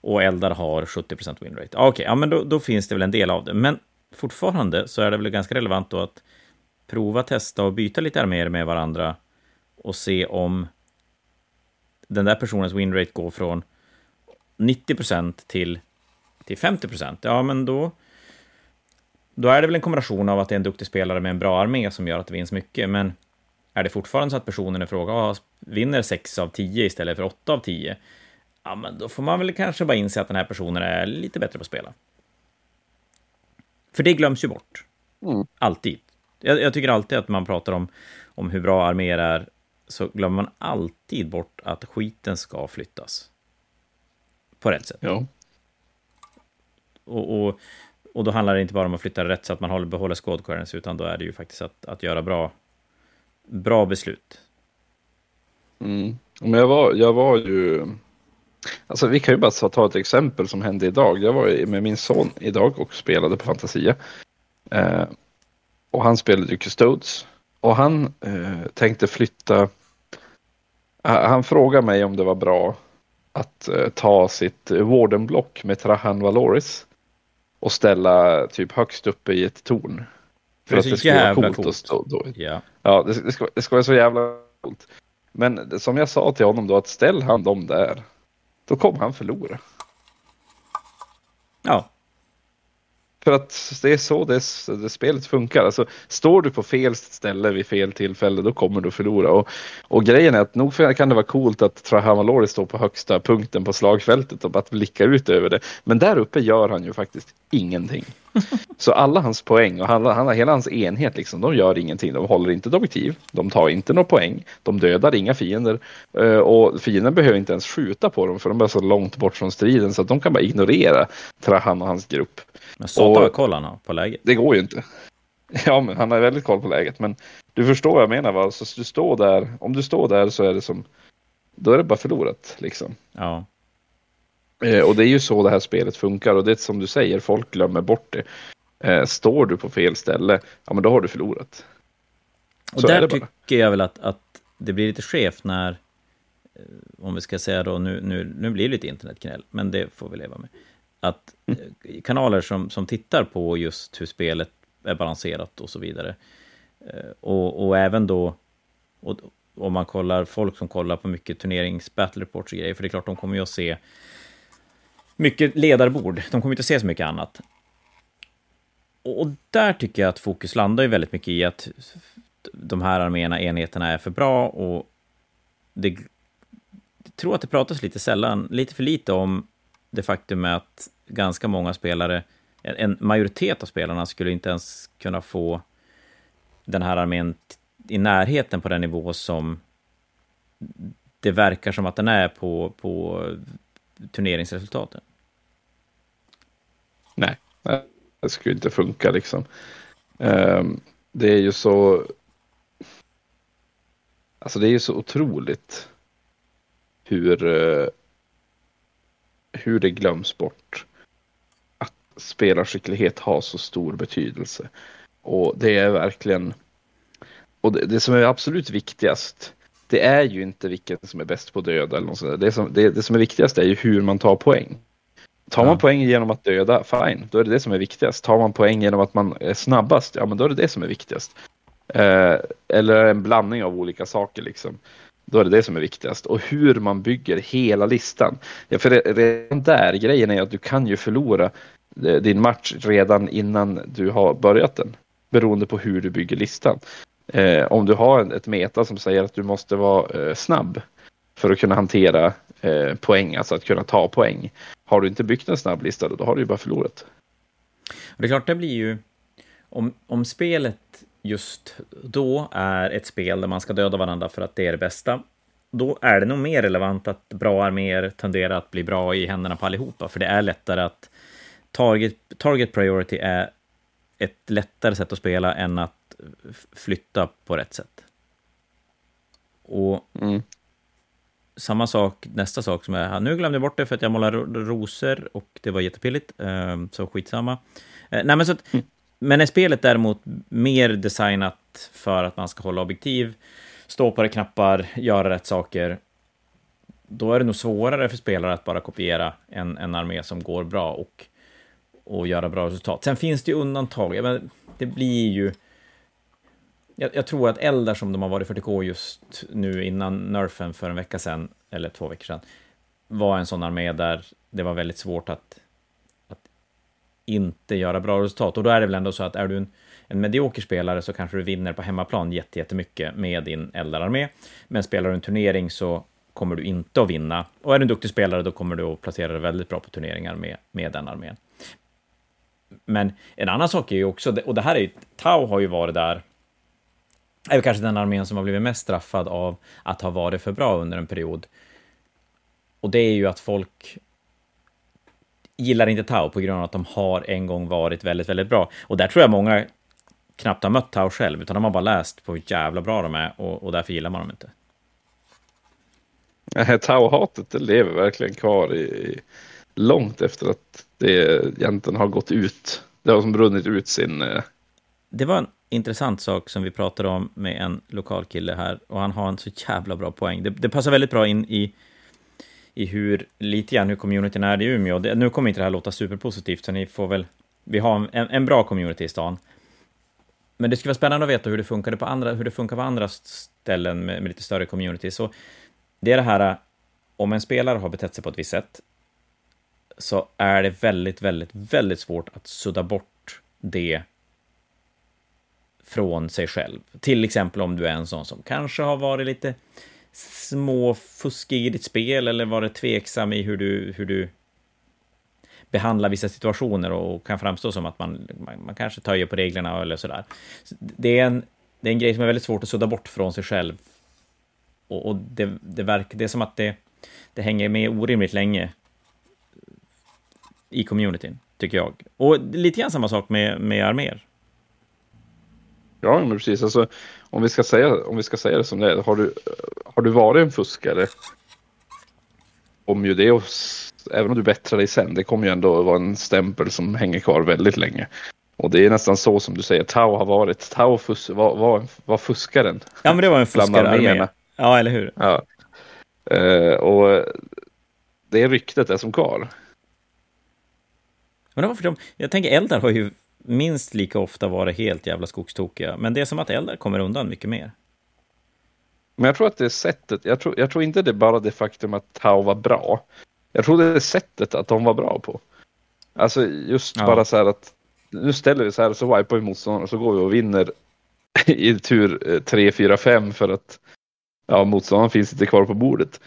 och eldar har 70% winrate. Ah, Okej, ja, men då, då finns det väl en del av det. Men fortfarande så är det väl ganska relevant då att prova, testa och byta lite arméer med varandra och se om den där personens winrate går från 90% till, till 50%. Ja, men då, då är det väl en kombination av att det är en duktig spelare med en bra armé som gör att det vinns mycket, men är det fortfarande så att personen i fråga vinner 6 av 10 istället för 8 av 10, ja, men då får man väl kanske bara inse att den här personen är lite bättre på att spela. För det glöms ju bort. Mm. Alltid. Jag, jag tycker alltid att man pratar om, om hur bra arméer är, så glömmer man alltid bort att skiten ska flyttas. På rätt sätt. Ja. Och, och, och då handlar det inte bara om att flytta rätt så att man håller, behåller currency, utan då är det ju faktiskt att, att göra bra, bra beslut. Mm. Men jag var, jag var ju... Alltså vi kan ju bara ta ett exempel som hände idag. Jag var med min son idag och spelade på Fantasia. Eh, och han spelade ju Custodes. Och han eh, tänkte flytta. Han frågade mig om det var bra att eh, ta sitt Wardenblock med Trahan Valoris. Och ställa typ högst uppe i ett torn. För att det vara coolt. coolt. Stå, då. Ja, ja det, det, ska, det ska vara så jävla coolt. Men som jag sa till honom då att ställ han dem där. Då kommer han förlora. Ja, för att det är så det, det, spelet funkar. Alltså, står du på fel ställe vid fel tillfälle då kommer du förlora. Och, och grejen är att nog kan det vara coolt att Trahamalori står på högsta punkten på slagfältet och bara blickar ut över det. Men där uppe gör han ju faktiskt ingenting. Så alla hans poäng och alla, han, hela hans enhet, liksom, de gör ingenting. De håller inte ett objektiv, de tar inte några poäng, de dödar inga fiender eh, och fienden behöver inte ens skjuta på dem för de är så långt bort från striden så att de kan bara ignorera Trahan och hans grupp. Men satan vad koll han har på läget. Det går ju inte. Ja, men han har väldigt koll på läget. Men du förstår vad jag menar va? Så du står där, om du står där så är det som, då är det bara förlorat liksom. Ja. Eh, och det är ju så det här spelet funkar och det är som du säger, folk glömmer bort det. Eh, står du på fel ställe, ja men då har du förlorat. Och så där tycker jag väl att, att det blir lite skevt när, eh, om vi ska säga då, nu, nu, nu blir det lite internetknäll, men det får vi leva med att kanaler som, som tittar på just hur spelet är balanserat och så vidare. Och, och även då, och, om man kollar folk som kollar på mycket turnerings battle reports och grejer, för det är klart de kommer ju att se mycket ledarbord, de kommer inte se så mycket annat. Och, där tycker jag att fokus landar ju väldigt mycket i att de här arméerna, enheterna är för bra och det, jag tror att det pratas lite sällan, lite för lite om det faktum att ganska många spelare, en majoritet av spelarna skulle inte ens kunna få den här armén i närheten på den nivå som det verkar som att den är på, på turneringsresultaten. Nej, det skulle inte funka liksom. Ehm, det är ju så... Alltså det är ju så otroligt hur eh, hur det glöms bort att spelarskicklighet har så stor betydelse. Och det är verkligen, och det, det som är absolut viktigast, det är ju inte vilken som är bäst på döda eller något sånt det, som, det, det som är viktigast är ju hur man tar poäng. Tar man ja. poäng genom att döda, fine, då är det det som är viktigast. Tar man poäng genom att man är snabbast, ja men då är det det som är viktigast. Eh, eller en blandning av olika saker liksom. Då är det det som är viktigast. Och hur man bygger hela listan. Ja, för redan där, grejen är att du kan ju förlora eh, din match redan innan du har börjat den. Beroende på hur du bygger listan. Eh, om du har ett meta som säger att du måste vara eh, snabb för att kunna hantera eh, poäng, alltså att kunna ta poäng. Har du inte byggt en snabb lista, då har du ju bara förlorat. Det är klart, det blir ju... Om, om spelet just då är ett spel där man ska döda varandra för att det är det bästa, då är det nog mer relevant att bra arméer tenderar att bli bra i händerna på allihopa, för det är lättare att target, target priority är ett lättare sätt att spela än att flytta på rätt sätt. Och mm. Samma sak, nästa sak som jag nu glömde jag bort det för att jag målade rosor och det var jättepilligt, ehm, så skitsamma. Eh, nej, men så att, mm. Men är spelet däremot mer designat för att man ska hålla objektiv, stå på det knappar, göra rätt saker, då är det nog svårare för spelare att bara kopiera en, en armé som går bra och, och göra bra resultat. Sen finns det ju undantag. Men det blir ju... Jag, jag, tror att Eldar som de har varit 40K just nu innan nerfen för en vecka sedan, eller två veckor sedan, var en sån armé där det var väldigt svårt att inte göra bra resultat. Och då är det väl ändå så att är du en, en medioker spelare så kanske du vinner på hemmaplan jättemycket med din eldararmé. Men spelar du en turnering så kommer du inte att vinna. Och är du en duktig spelare då kommer du att placera dig väldigt bra på turneringar med, med den armén. Men en annan sak är ju också, och det här är ju, Tau har ju varit där, är kanske den armén som har blivit mest straffad av att ha varit för bra under en period. Och det är ju att folk gillar inte Tau på grund av att de har en gång varit väldigt, väldigt bra. Och där tror jag många knappt har mött Tau själv, utan de har bara läst på hur jävla bra de är och, och därför gillar man dem inte. Tau-hatet det lever verkligen kvar i, långt efter att det egentligen har gått ut. Det har som brunnit ut sin... Eh... Det var en intressant sak som vi pratade om med en lokal kille här och han har en så jävla bra poäng. Det, det passar väldigt bra in i, i hur, lite grann hur communityn är i Umeå. Det, nu kommer inte det här låta superpositivt, så ni får väl... Vi har en, en bra community i stan. Men det skulle vara spännande att veta hur det funkar på andra, hur det funkar på andra ställen med, med lite större community. Så det är det här, om en spelare har betett sig på ett visst sätt, så är det väldigt, väldigt, väldigt svårt att sudda bort det från sig själv. Till exempel om du är en sån som kanske har varit lite småfuskig i ditt spel eller varit tveksam i hur du, hur du behandlar vissa situationer och kan framstå som att man, man, man kanske töjer på reglerna eller sådär. Så det, är en, det är en grej som är väldigt svårt att sudda bort från sig själv. Och, och det, det, verkar, det är som att det, det hänger med orimligt länge i communityn, tycker jag. Och lite grann samma sak med, med arméer. Ja, men precis. Alltså, om, vi ska säga, om vi ska säga det som det är, har du, har du varit en fuskare om ju det, och, även om du bättrar dig sen, det kommer ju ändå vara en stämpel som hänger kvar väldigt länge. Och det är nästan så som du säger, Tau har varit, Tau fus, var, var, var fuskaren. Ja, men det var en fuskare Ja, eller hur? Ja. Uh, och det ryktet är som kvar. Men varför de, jag tänker Eldar har ju minst lika ofta varit helt jävla skogstokiga, men det är som att Eldar kommer undan mycket mer. Men jag tror att det är sättet, jag tror, jag tror inte det är bara det faktum att Tau var bra. Jag tror det är sättet att de var bra på. Alltså just ja. bara så här att nu ställer vi så här och så wipar vi motståndaren och så går vi och vinner i tur 3, 4, 5 för att ja, motståndaren finns inte kvar på bordet.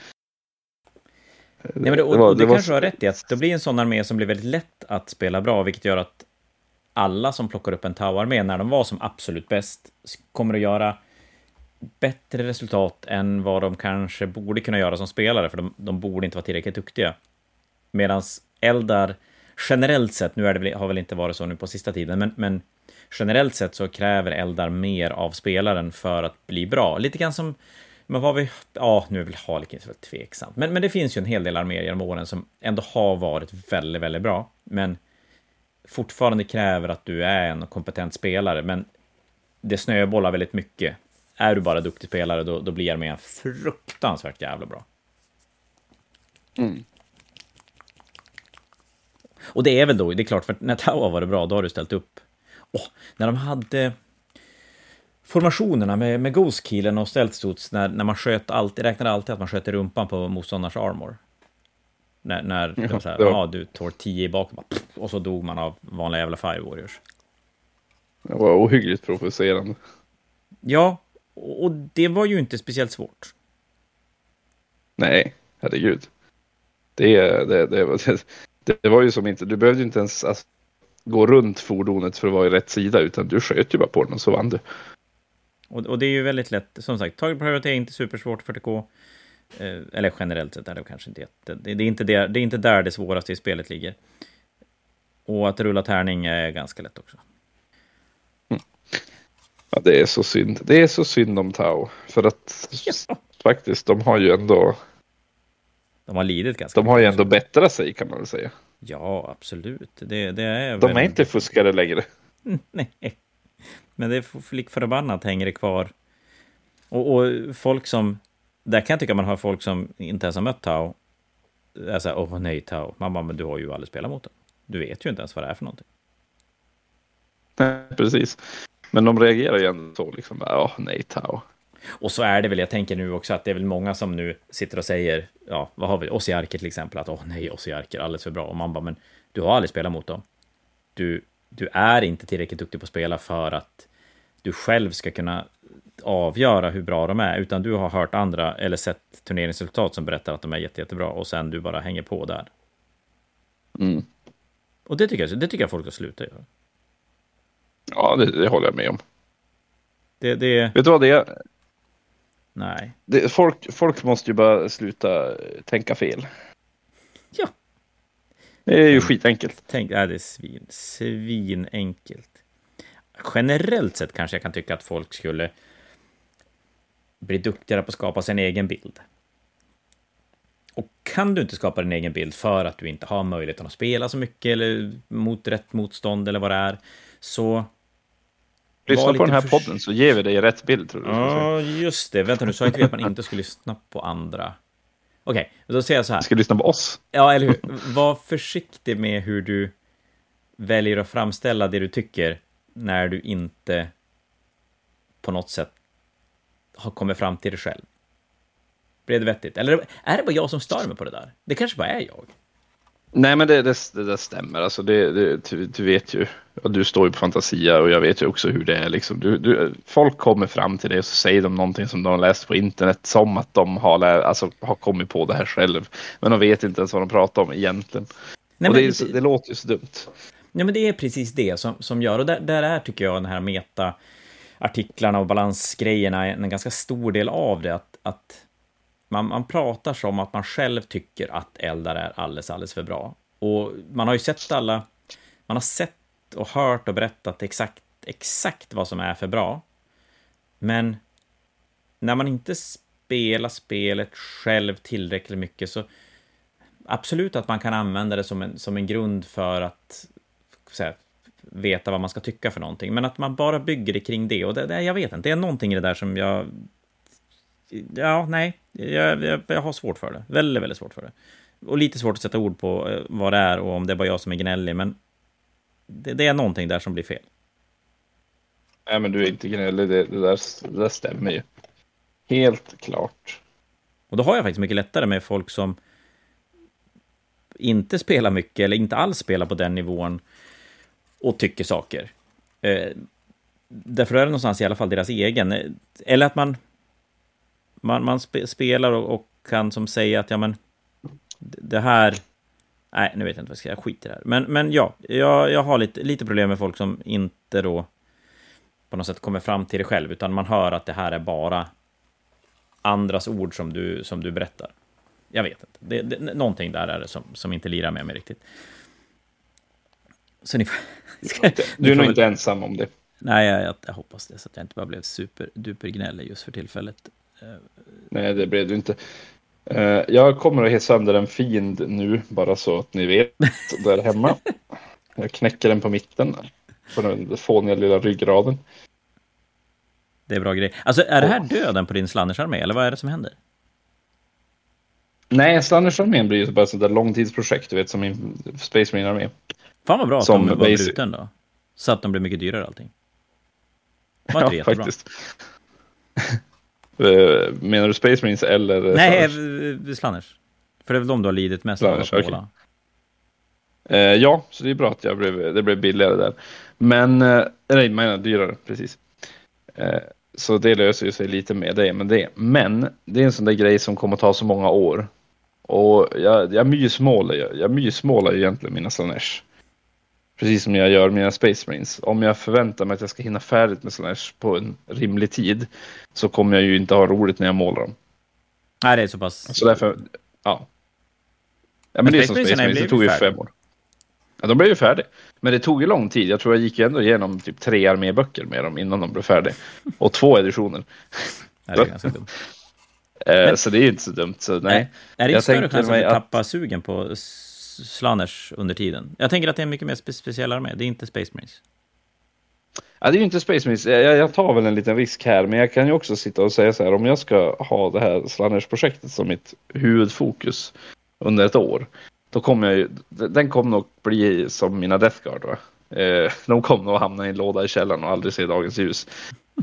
Nej, men det, och, det, var, och det, det kanske var... har rätt i att det blir en sån armé som blir väldigt lätt att spela bra, vilket gör att alla som plockar upp en Tau-armé när de var som absolut bäst kommer att göra bättre resultat än vad de kanske borde kunna göra som spelare, för de, de borde inte vara tillräckligt duktiga. Medan Eldar, generellt sett, nu är det, har väl inte varit så nu på sista tiden, men, men generellt sett så kräver Eldar mer av spelaren för att bli bra. Lite grann som men vad vi... Ja, nu är väl Harlequins väl tveksamt. Men, men det finns ju en hel del arméer genom åren som ändå har varit väldigt, väldigt bra. Men fortfarande kräver att du är en kompetent spelare. Men det snöbollar väldigt mycket. Är du bara duktig spelare, då, då blir armén fruktansvärt jävla bra. Mm. Och det är väl då, det är klart, för när Tau har varit bra, då har du ställt upp. Oh, när de hade formationerna med, med Ghost-killen och Stealth när, när man sköt alltid, räknade alltid att man sköt i rumpan på motståndarens armor. När, när det var så här, ja du tår 10 i bak, och så dog man av vanliga jävla Fire Warriors. Det var ohyggligt provocerande. Ja, och det var ju inte speciellt svårt. Nej, herregud. Det, det, det, det, det var ju som inte, du behövde inte ens alltså, gå runt fordonet för att vara i rätt sida, utan du sköt ju bara på den och så vann du. Och, och det är ju väldigt lätt, som sagt, target priority är inte supersvårt 40K. Eh, eller generellt sett är det kanske inte jätte... Det, det, är inte det, det är inte där det svåraste i spelet ligger. Och att rulla tärning är ganska lätt också. Mm. Ja, det är så synd. Det är så synd om Tau. För att ja. faktiskt, de har ju ändå... De har lidit ganska De har ju ändå bättrat sig kan man väl säga. Ja, absolut. Det, det är de är inte fuskare längre. Nej. Men det är lik förbannat hänger det kvar. Och, och, folk som... Där kan jag tycka man har folk som inte ens har mött Tau. Såhär, åh nej Tau. Man bara, men du har ju aldrig spelat mot den. Du vet ju inte ens vad det är för någonting. Nej, precis. Men de reagerar ju ändå så, liksom, ja, nej Tau. Och så är det väl, jag tänker nu också att det är väl många som nu sitter och säger, ja, vad har vi, Ossiarker till exempel, att åh nej, Ossiarker, alldeles för bra. Och man bara, men du har aldrig spelat mot dem. Du du är inte tillräckligt duktig på att spela för att du själv ska kunna avgöra hur bra de är, utan du har hört andra eller sett turneringsresultat som berättar att de är jätte, jättebra och sen du bara hänger på där. Mm. Och det tycker, jag, det tycker jag folk ska sluta göra. Ja, det, det håller jag med om. Det, det... Vet du vad det är? Nej. Det, folk, folk måste ju bara sluta tänka fel. Ja. Det är ju skitenkelt. Tänk, ja, det är svin, svinenkelt. Generellt sett kanske jag kan tycka att folk skulle bli duktigare på att skapa sin egen bild. Och kan du inte skapa din egen bild för att du inte har möjligheten att spela så mycket eller mot rätt motstånd eller vad det är, så... Lyssna på den här för... podden så ger vi dig rätt bild. Tror du, ja, just det. Vänta nu, sa inte vi att man inte skulle lyssna på andra? Okej, okay, då säger jag så här. Ska du lyssna på oss? Ja, eller hur? Var försiktig med hur du väljer att framställa det du tycker när du inte på något sätt har kommit fram till det själv. Blev det vettigt? Eller är det bara jag som stör mig på det där? Det kanske bara är jag. Nej, men det, det, det, stämmer. Alltså det, det, du, du, vet ju, du står ju på Fantasia och jag vet ju också hur det är. Liksom. Du, du, folk kommer fram till dig och så säger de någonting som de har läst på internet som att de har, lär, alltså, har kommit på det här själv. Men de vet inte ens vad de pratar om egentligen. Nej, och det, det, låter ju så dumt. Ja men det är precis det som, som gör, och där, där är, tycker jag, den här meta artiklarna och balansgrejerna en ganska stor del av det. Att, att man, man pratar som att man själv tycker att Eldar är alldeles, alldeles för bra. Och man har ju sett alla, man har sett och hört och berättat exakt, exakt vad som är för bra. Men när man inte spelar spelet själv tillräckligt mycket så absolut att man kan använda det som en, som en grund för att här, veta vad man ska tycka för någonting. Men att man bara bygger det kring det. Och det, det, jag vet inte, det är någonting i det där som jag... Ja, nej. Jag, jag, jag, har svårt för det. Väldigt, väldigt svårt för det. Och lite svårt att sätta ord på eh, vad det är och om det är bara jag som är gnällig. Men det, det är någonting där som blir fel. Nej, men du är inte gnällig. Det, det, där, det där stämmer ju. Helt klart. Och då har jag faktiskt mycket lättare med folk som inte spelar mycket eller inte alls spelar på den nivån och tycker saker. Eh, därför är det någonstans i alla fall deras egen. Eh, eller att man, man, man spe, spelar och, och, kan som säga att ja, men det här... Nej, nu vet jag inte vad jag ska säga. Skit i det här. Men, men ja, jag, jag har lite, lite problem med folk som inte då på något sätt kommer fram till det själv, utan man hör att det här är bara andras ord som du, som du berättar. Jag vet inte. Det, det, någonting där är det som, som inte lirar med mig riktigt. Så ni får du är nog inte ensam om det. Nej, jag, jag, hoppas det, så att jag inte bara blev superduper gnällig just för tillfället. Nej, det blev du inte. Eh, jag kommer att he sönder en fiend nu, bara så att ni vet, där hemma. Jag knäcker den på mitten, på den fåniga lilla ryggraden. Det är bra grej. Alltså, är det här döden på din slandersarmé, eller vad är det som händer? Nej, slandersarmén blir ju bara ett sånt där långtidsprojekt, du vet, som min Space Marine-armé. Fan vad bra att de var basic. bruten då. Så att de blir mycket dyrare allting. Var inte ja, faktiskt. Eh, menar du Space Marines eller? Nej, Slanners? Slanners. För det är väl de du har lidit mest av att okay. eh, Ja, så det är bra att jag blev, det blev billigare där. Men, eh, nej, menar dyrare, precis. Eh, så det löser ju sig lite med det med det. Men det är en sån där grej som kommer att ta så många år. Och jag, jag mysmålar, jag, jag mysmålar egentligen mina Slanesh. Precis som jag gör mina Space Marines. Om jag förväntar mig att jag ska hinna färdigt med Slanesh på en rimlig tid så kommer jag ju inte ha roligt när jag målar dem. Nej, det är så pass... Så därför, ja. Ja, men, men det är som Space Marines, det tog ju fem år. Ja, de blev ju färdiga. Men det tog ju lång tid. Jag tror jag gick ändå igenom typ tre arméböcker med dem innan de blev färdiga. Och två editioner. Ja, det är ganska dumt. Eh, men, så det är inte så dumt. Så nej. Är det inte större chans att du tappar sugen på Slanners under tiden? Jag tänker att det är en mycket mer spe speciell armé. Det är inte Space Marines. Ja, det är ju inte Space Marines. Jag, jag, tar väl en liten risk här, men jag kan ju också sitta och säga så här. Om jag ska ha det här Slanners-projektet som mitt huvudfokus under ett år. Då kommer jag ju, den kommer nog bli som mina Death Guard. Va? Eh, de kommer nog hamna i en låda i källaren och aldrig se dagens ljus.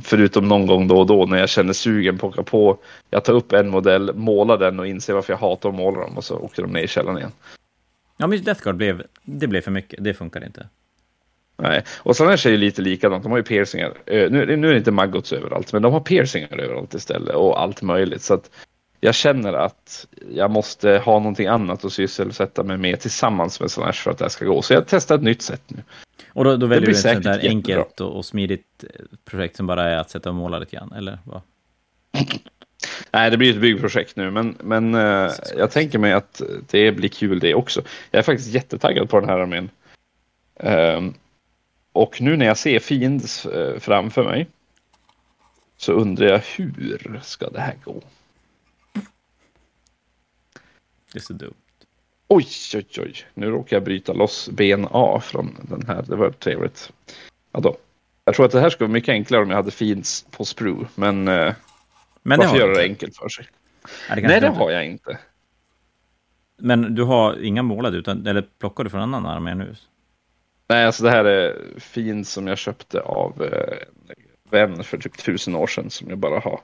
Förutom någon gång då och då när jag känner sugen på att på. Jag tar upp en modell, målar den och inser varför jag hatar att måla dem och så åker de ner i källaren igen. Ja, men Death Guard blev, det blev för mycket. Det funkar inte. Nej, och sen är det ju lite likadant. De har ju piercingar. Eh, nu, nu är det inte maggots överallt, men de har piercingar överallt istället och allt möjligt. Så att jag känner att jag måste ha någonting annat att sysselsätta mig med tillsammans med Slash för att det här ska gå. Så jag testar ett nytt sätt nu. Och då, då väljer du ett sånt där enkelt och, och, smidigt eh, projekt som bara är att sätta och måla lite grann, eller vad? Nej, det blir ett byggprojekt nu, men, men uh, jag tänker mig att det blir kul det också. Jag är faktiskt jättetaggad på den här armén. Um, Och nu när jag ser Fiends eh, framför mig så undrar jag hur ska det här gå? Det är så dumt. Oj, oj, oj. Nu råkar jag bryta loss ben A från den här. Det var trevligt. Ja då. Jag tror att det här skulle vara mycket enklare om jag hade Fiends på Sprue. Men, eh, Men det varför göra det enkelt för sig? Ja, det Nej, det har jag inte. Men du har inga målade, utan, eller plockar du från annan armé nu? Nej, alltså det här är Fiends som jag köpte av eh, en vän för typ tusen år sedan som jag bara har.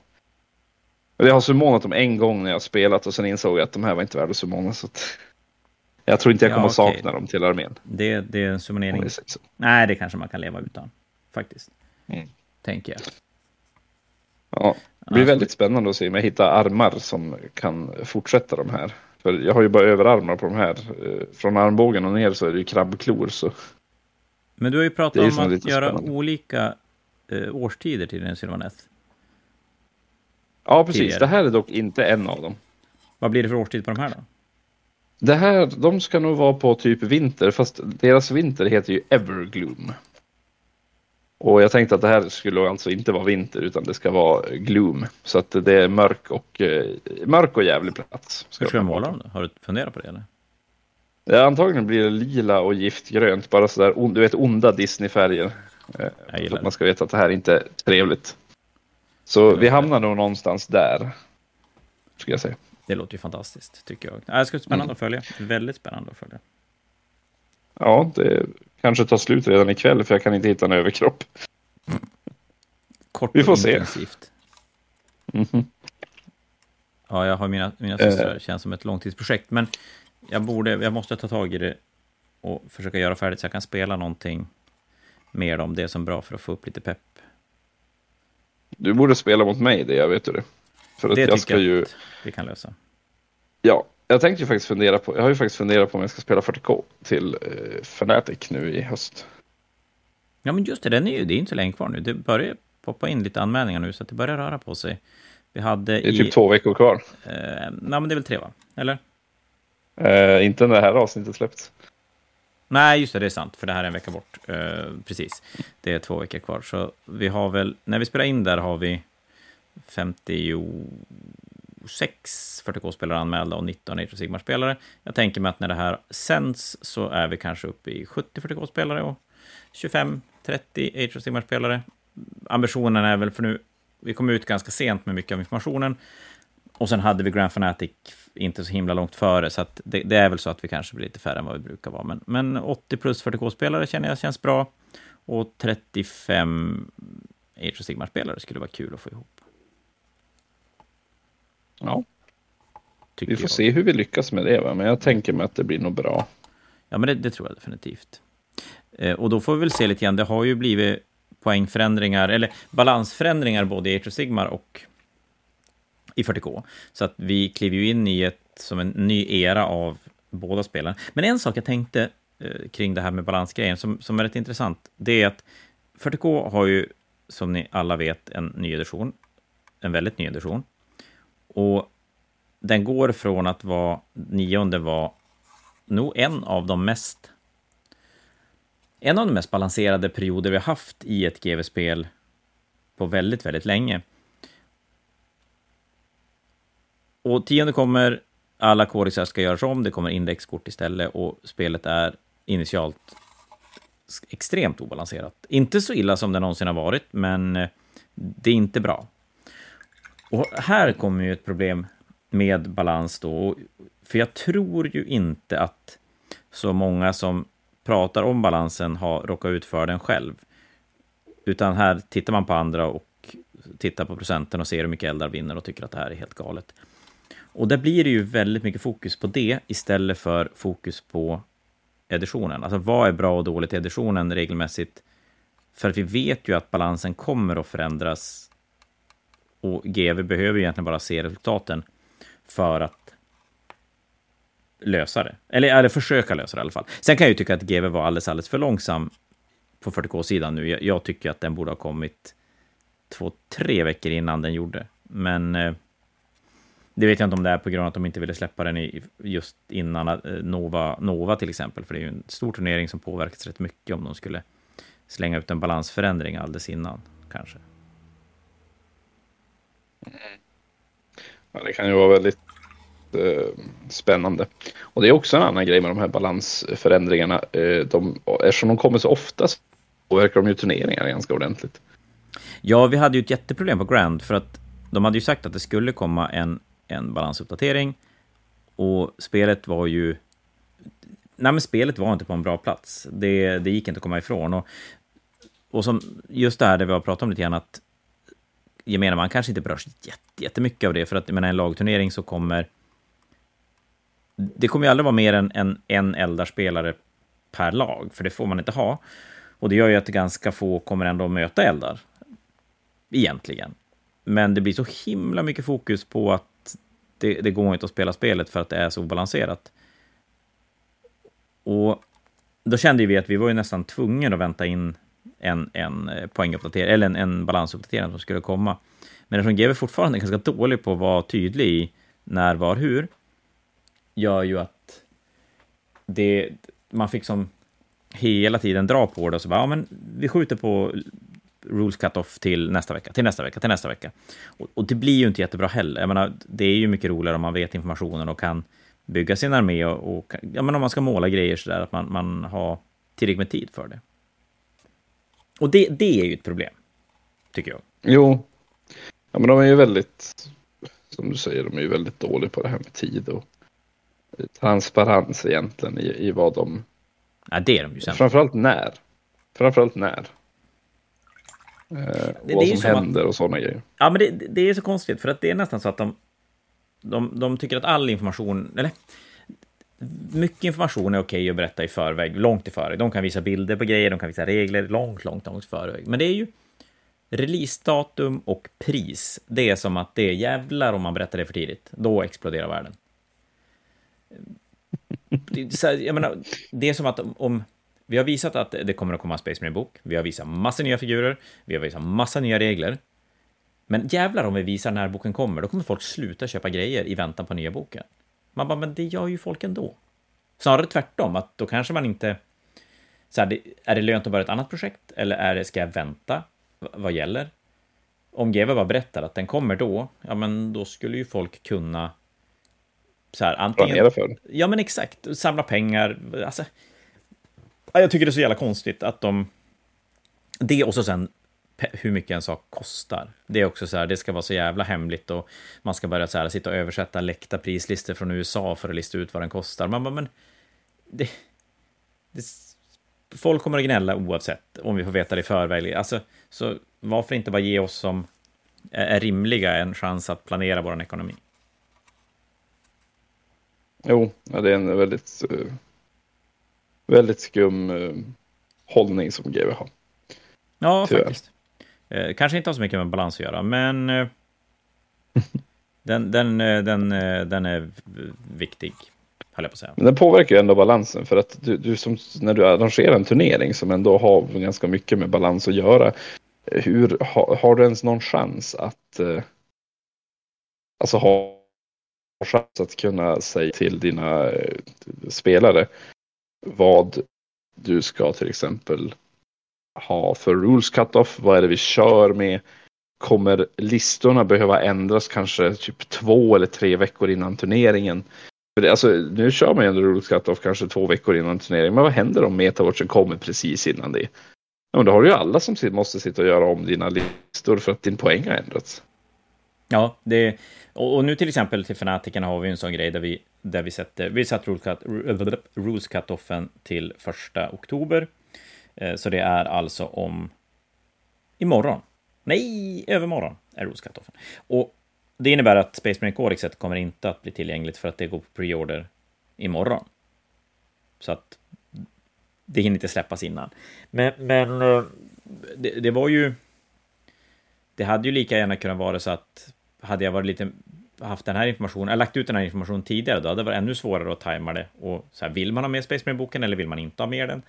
Jag har summonat dem en gång när jag har spelat och sen insåg jag att de här var inte värda att summona. Så att jag tror inte jag Ja, kommer att okej. sakna dem till armén. Det, det är en säger så. Nej, det kanske man kan leva utan. Faktiskt. Mm. Tänker jag. Ja, det blir väldigt spännande att se om jag hittar armar som kan fortsätta de här. För jag har ju bara överarmar på de här. Eh, Från armbågen och ner så är det ju krabbklor. Så Men du har ju pratat om att göra spännande. olika eh, årstider till din Sylvaneth. ja, precis. Tidigare. Det här är dock inte en av dem. Vad blir det för årstid på de här då? Det här, de ska nog vara på typ vinter, fast deras vinter heter ju Evergloom. Och jag tänkte att det här skulle alltså inte vara vinter, utan det ska vara gloom. Så att det är mörk och, eh, mörk och jävlig plats. Hur ska du måla dem? Har du funderat på det eller? Ja, antagligen blir det lila och giftgrönt, bara sådär, du vet onda Disney-färger. Eh, för att man ska veta att det här inte är trevligt. Så vi hamnar nog någonstans där. Ska jag säga. Det låter ju fantastiskt, tycker jag. Ja, Det ska bli spännande Mm. att följa. Väldigt spännande att följa. Ja, det kanske tar slut redan ikväll för jag kan inte hitta en överkropp. Kort Vi får se. intensivt. Mhm. Ja, jag har mina, mina Eh. systrar. Det känns som ett långtidsprojekt. Men jag, borde, jag måste ta tag i det och försöka göra färdigt så jag kan spela någonting mer om det som är bra för att få upp lite pepp. Du borde spela mot mig det, jag vet du det. För att Det jag tycker ska jag ju, att vi kan lösa. ja, jag tänkte ju faktiskt fundera på, jag har ju faktiskt funderat på om jag ska spela 40K till eh, Fnatic nu i höst. Ja, men just det, den är ju, det är inte så länge kvar nu. Det börjar poppa in lite anmälningar nu, så att det börjar röra på sig. Vi hade Det är i... typ två veckor kvar. Eh, nej, men det är väl tre, va? Eller? Eh, inte när det här avsnittet släppts. Nej, just det, det är sant, för det här är en vecka bort. Eh, precis, det är två veckor kvar. Så vi har väl, när vi spelar in där har vi 26 40K-spelare anmälda och 19 Age of Sigmar-spelare. Jag tänker mig att när det här sänds så är vi kanske uppe i 70 40K-spelare och 25-30 Age of Sigmar-spelare. Ambitionen är väl, för nu, vi kom ut ganska sent med mycket av informationen. Och sen hade vi Grand Fanatic inte så himla långt före, så att det, det är väl så att vi kanske blir lite färre än vad vi brukar vara. Men, men 80 plus 40K-spelare känner jag känns bra. Och 35 Age of Sigmar-spelare skulle vara kul att få ihop. Ja, Tycker vi får jag. se hur vi lyckas med det, va? men jag tänker mig att det blir nog bra. Ja, men det, det tror jag definitivt. Eh, och då får vi väl se lite grann, det har ju blivit poängförändringar, eller balansförändringar både i of Sigmar och i 40K. Så att vi kliver ju in i ett, som en ny era av båda spelen. Men en sak jag tänkte eh, kring det här med balansgrejen, som, som är rätt intressant, det är att 40K har ju, som ni alla vet, en ny edition. En väldigt ny edition. Och den går från att vara, nionde var nog en av de mest en av de mest balanserade perioder vi har haft i ett GV-spel på väldigt, väldigt länge. Och tionde kommer, alla kodexar ska göras om, det kommer indexkort istället och spelet är initialt extremt obalanserat. Inte så illa som det någonsin har varit, men eh, det är inte bra. Och här kommer ju ett problem med balans då, för jag tror ju inte att så många som pratar om balansen har råkat ut för den själv. Utan här tittar man på andra och tittar på procenten och ser hur mycket eldar vinner och tycker att det här är helt galet. Och där blir det ju väldigt mycket fokus på det istället för fokus på editionen. Alltså vad är bra och dåligt i editionen regelmässigt? För att vi vet ju att balansen kommer att förändras och GV behöver egentligen bara se resultaten för att lösa det. Eller, eller försöka lösa det i alla fall. Sen kan jag ju tycka att GV var alldeles, alldeles för långsam på 40K-sidan nu. Jag, jag tycker att den borde ha kommit två, tre veckor innan den gjorde. Men eh, det vet jag inte om det är på grund av att de inte ville släppa den i, just innan eh, Nova, Nova till exempel. För det är ju en stor turnering som påverkas rätt mycket om de skulle slänga ut en balansförändring alldeles innan, kanske. Ja, det kan ju vara väldigt eh, spännande. Och det är också en annan grej med de här balansförändringarna. Eh, de, eftersom de kommer så ofta så påverkar de ju turneringar ganska ordentligt. Ja, vi hade ju ett jätteproblem på Grand, för att de hade ju sagt att det skulle komma en, en balansuppdatering, och spelet var ju... Nej, men spelet var inte på en bra plats. Det, det gick inte att komma ifrån. Och, och som just det här, det vi har pratat om lite grann, att gemene man kanske inte berörs jättemycket av det, för att i en lagturnering så kommer... Det kommer ju aldrig vara mer än en, en eldarspelare per lag, för det får man inte ha. Och det gör ju att ganska få kommer ändå möta eldar. Egentligen. Men det blir så himla mycket fokus på att det, det går inte att spela spelet för att det är så obalanserat. Och då kände vi att vi var ju nästan tvungna att vänta in en, en eh, poänguppdatering, eller en, en balansuppdatering som skulle komma. Men eftersom GW fortfarande är ganska dålig på att vara tydlig i när, var, hur, gör ju att det, man fick som hela tiden dra på det och så bara, ja men vi skjuter på rules cut-off till nästa vecka, till nästa vecka, till nästa vecka. Och, och, det blir ju inte jättebra heller. Jag menar, det är ju mycket roligare om man vet informationen och kan bygga sin armé och, och ja, men om man ska måla grejer så där, att man, man har tillräckligt med tid för det. Och det, det är ju ett problem, tycker jag. Jo, ja, men de är ju väldigt, som du säger, de är ju väldigt dåliga på det här med tid och transparens egentligen i, i vad de... Ja, det är de ju sämst Framförallt när. Framförallt när. Eh, det, vad som, som händer att, och sådana grejer. Ja, men det, det är så konstigt, för att det är nästan så att de, de, de tycker att all information, eller mycket information är okej att berätta i förväg, långt i förväg. De kan visa bilder på grejer, de kan visa regler långt, långt, långt i förväg. Men det är ju releasedatum och pris. Det är som att det är jävlar om man berättar det för tidigt. Då exploderar världen. jag menar, det är som att om vi har visat att det kommer att komma en Space Marine-bok. Vi har visat massa nya figurer. Vi har visat massa nya regler. Men jävlar om vi visar när boken kommer, då kommer folk sluta köpa grejer i väntan på nya boken. Man bara, men det gör ju folk ändå. Snarare tvärtom, att då kanske man inte... Så här, är det lönt att börja ett annat projekt? Eller är det, ska jag vänta? vad gäller? Om GW bara berättar att den kommer då, ja men då skulle ju folk kunna så här, antingen... För. Ja, men exakt. Samla pengar. Alltså, jag tycker det är så jävla konstigt att de... Det och så sen hur mycket en sak kostar. Det är också så här, det ska vara så jävla hemligt och man ska börja så här, sitta och översätta läckta prislistor från USA för att lista ut vad den kostar. Man bara, men... Det, det, folk kommer att gnälla oavsett om vi får veta det i förväg. Alltså, så varför inte bara ge oss som är rimliga en chans att planera vår ekonomi? Jo, det är en väldigt väldigt skum eh, hållning som GW har. Ja, Tyvärr. faktiskt. Eh, kanske inte har så mycket med balans att göra, men eh, den, den, eh, den, eh, den är viktig. Men den påverkar ju ändå balansen för att du, du som, när du arrangerar en turnering som ändå har ganska mycket med balans att göra. Hur, har, har du ens någon chans att eh, alltså ha chans att kunna säga till dina eh, spelare vad du ska till exempel ha för rules cut-off. Vad är det vi kör med? Kommer listorna behöva ändras kanske typ två eller tre veckor innan turneringen? För det, alltså, nu kör man ju ändå rules cut-off kanske två veckor innan turneringen. Men vad händer om metawatchen kommer precis innan det? Ja, då har du ju alla som måste sitta och göra om dina listor för att din poäng har ändrats. Ja, det, och, och nu till exempel till fanatikerna har vi en sån grej där vi, där vi sätter, vi satt rules cut-offen till första oktober. Eh, så det är alltså om imorgon. Nej, övermorgon är rules cut-offen. Och det innebär att Space Marine Codexet kommer inte att bli tillgängligt för att det går på preorder imorgon. Så att det hinner inte släppas innan. Men, men eh, det, det var ju... Det hade ju lika gärna kunnat vara så att hade jag varit lite haft den här informationen, eller lagt ut den här informationen tidigare, då hade det varit ännu svårare att tajma det. Och så här, vill man ha med Space Marine-boken eller vill man inte ha med den?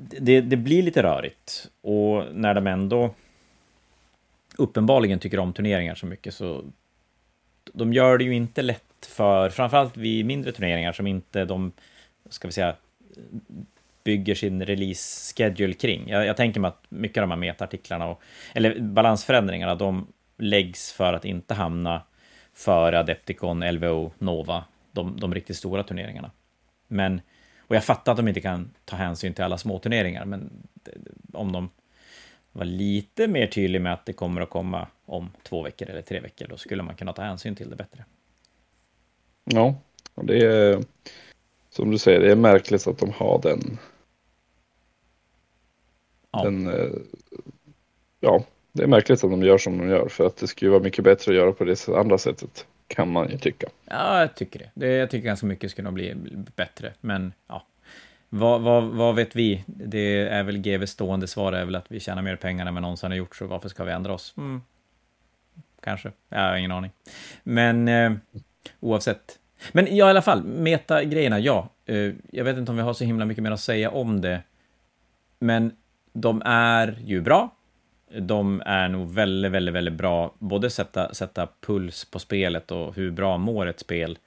Det, det blir lite rörigt. Och när de ändå uppenbarligen tycker om turneringar så mycket så de gör det ju inte lätt för, framförallt vid mindre turneringar som inte de, ska vi säga, bygger sin release schedule kring. Jag, jag tänker mig att mycket av de här metartiklarna, och, eller balansförändringarna, de läggs för att inte hamna före Adepticon, LVO, Nova, de, de riktigt stora turneringarna. Men, och jag fattar att de inte kan ta hänsyn till alla små turneringar, men om de var lite mer tydlig med att det kommer att komma om två veckor eller tre veckor, då skulle man kunna ta hänsyn till det bättre. Ja, och det är som du säger, det är märkligt att de har den. Ja. den eh, ja, det är märkligt att de gör som de gör för att det skulle vara mycket bättre att göra på det andra sättet kan man ju tycka. Ja, jag tycker det. det jag tycker ganska mycket skulle bli bättre, men ja. Vad, vad, vad vet vi? Det är väl GV stående svar är väl att vi tjänar mer pengar än vi någonsin har gjort, så varför ska vi ändra oss? Mm. Kanske, jag har ingen aning. Men eh, oavsett. Men ja, i alla fall, meta-grejerna, ja. Eh, jag vet inte om vi har så himla mycket mer att säga om det. Men de är ju bra de är nog väldigt, väldigt, väldigt bra. Både sätta, sätta puls på spelet och hur bra mår ett spel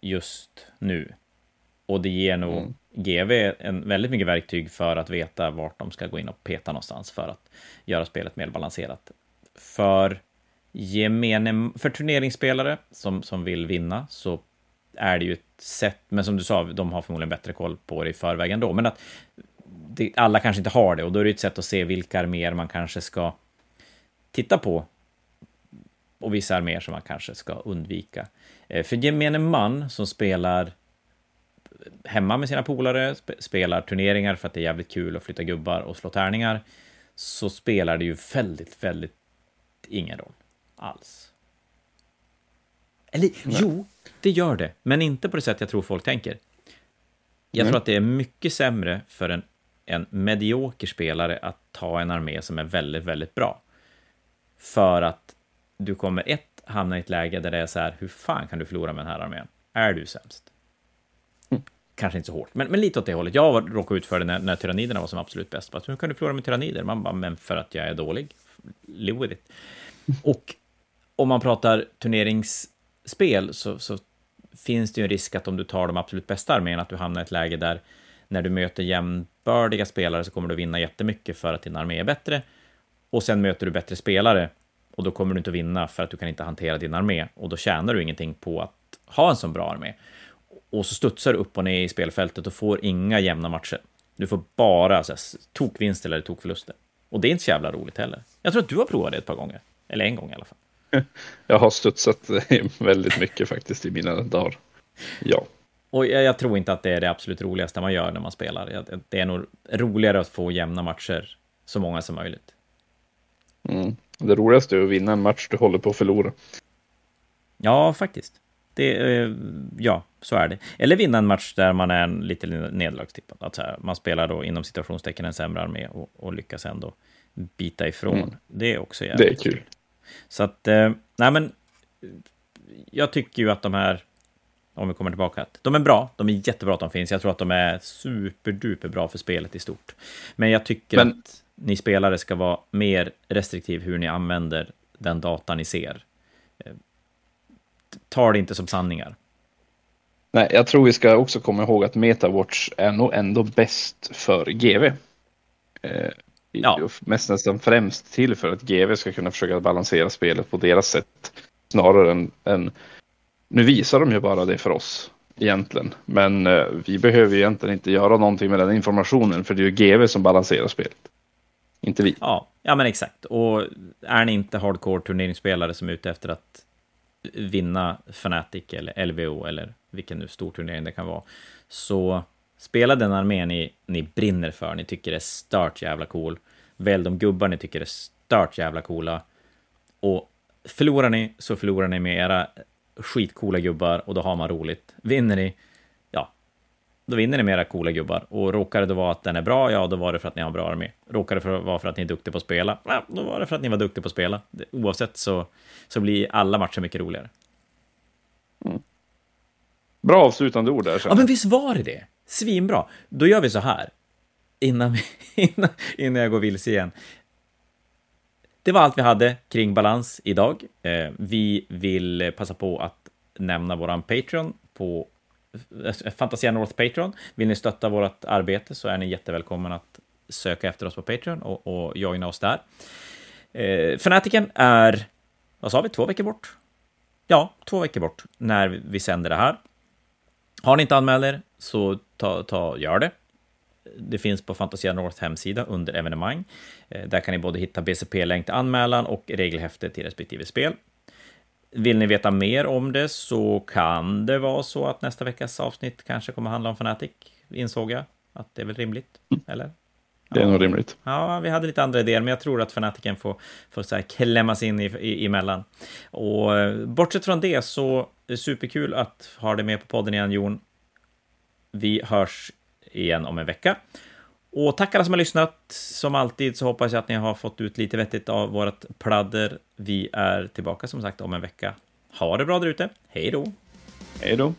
just nu. Och det ger nog mm. GV en väldigt mycket verktyg för att veta vart de ska gå in och peta någonstans för att göra spelet mer balanserat. För gemene, för turneringsspelare som, som vill vinna så är det ju ett sätt, men som du sa, de har förmodligen bättre koll på det i förväg ändå, men att det, alla kanske inte har det och då är det ett sätt att se vilka arméer man kanske ska titta på och vissa arméer som man kanske ska undvika. Eh, för gemene man som spelar hemma med sina polare, spelar turneringar för att det är jävligt kul att flytta gubbar och slå tärningar, så spelar det ju väldigt, väldigt ingen roll alls. Eller Nej. jo, det gör det, men inte på det sätt jag tror folk tänker. Jag Nej. tror att det är mycket sämre för en en medioker spelare att ta en armé som är väldigt, väldigt bra. För att du kommer ett hamna i ett läge där det är så här, hur fan kan du förlora med den här armén? Är du sämst? Mm. Kanske inte så hårt, men, men lite åt det hållet. Jag råkade ut för det när, när tyranniderna var som absolut bäst. Bara, hur kan du förlora med tyrannider? Man bara, men för att jag är dålig. Live with it. Och om man pratar turneringsspel så, så finns det ju en risk att om du tar de absolut bästa arméerna, att du hamnar i ett läge där när du möter jämbördiga spelare så kommer du vinna jättemycket för att din armé är bättre. Och sen möter du bättre spelare och då kommer du inte vinna för att du kan inte hantera din armé och då tjänar du ingenting på att ha en sån bra armé. Och så studsar du upp och ner i spelfältet och får inga jämna matcher. Du får bara så här, tokvinster eller tokförluster. Och det är inte så jävla roligt heller. Jag tror att du har provat det ett par gånger. Eller en gång i alla fall. Jag har studsat väldigt mycket faktiskt i mina dagar. Ja. Och jag, jag, tror inte att det är det absolut roligaste man gör när man spelar. Det är nog roligare att få jämna matcher, så många som möjligt. Mm. Det roligaste är att vinna en match du håller på att förlora. Ja, faktiskt. Det, eh, ja, så är det. Eller vinna en match där man är lite nederlagstippad. Att här, man spelar då inom situationstecken en sämre armé och, och lyckas ändå bita ifrån. Mm. Det är också jävligt Det är kul. Så att, eh, nej men, jag tycker ju att de här om vi kommer tillbaka. De är bra, de är jättebra att de finns. Jag tror att de är superduper bra för spelet i stort. Men jag tycker Men... att ni spelare ska vara mer restriktiv hur ni använder den data ni ser. Eh, ta det inte som sanningar. Nej, jag tror vi ska också komma ihåg att MetaWatch är nog ändå bäst för GV. Eh, ja. Mest nästan främst till för att GV ska kunna försöka balansera spelet på deras sätt. Snarare än, än nu visar de ju bara det för oss egentligen. Men eh, vi behöver egentligen inte göra någonting med den informationen för det är ju GV som balanserar spelet. Inte vi. Ja, ja men exakt. Och är ni inte hardcore turneringsspelare som är ute efter att vinna Fnatic eller LVO eller vilken nu stor turnering det kan vara, så spela den armén ni, ni brinner för, ni tycker är stört jävla cool. Välj de gubbar ni tycker är stört jävla coola. Och förlorar ni så förlorar ni med era skitcoola gubbar och då har man roligt. Vinner ni, ja, då vinner ni med era coola gubbar. Och råkar det då vara att den är bra, ja, då var det för att ni har en bra armé. Råkar det vara för att ni är duktiga på att spela, ja, då var det för att ni var duktiga på att spela. Oavsett så, så blir alla matcher mycket roligare. Mm. Bra avslutande ord där. Ja, men visst var det det? Svinbra. Då gör vi så här. Innan, vi, innan, innan jag går vilse igen. Det var allt vi hade kring balans idag. Eh, vi vill passa på att nämna våran Patreon på eh, Fantasia North Patreon. Vill ni stötta vårt arbete så är ni jättevälkomna att söka efter oss på Patreon och, och joina oss där. Eh, Fanatiken är, vad sa vi, två veckor bort? Ja, två veckor bort när vi sänder det här. Har ni inte anmält er, så ta, ta, gör det. Det finns på Fantasia North hemsida under evenemang. Eh, där kan ni både hitta BCP-länk till anmälan och regelhäfte till respektive spel. Vill ni veta mer om det så kan det vara så att nästa veckas avsnitt kanske kommer handla om Fanatic, insåg jag. Att det är väl rimligt, eller? Det är nog rimligt. Ja, vi hade lite andra idéer, men jag tror att fanatiken får, får så här klämmas in i, i, emellan. Och eh, bortsett från det så är det superkul att ha dig med på podden igen, Jon. Vi hörs igen om en vecka. Och tack alla som har lyssnat. Som alltid så hoppas jag att ni har fått ut lite vettigt av vårt pladder. Vi är tillbaka som sagt om en vecka. Ha det bra där ute. Hej då! Hej då!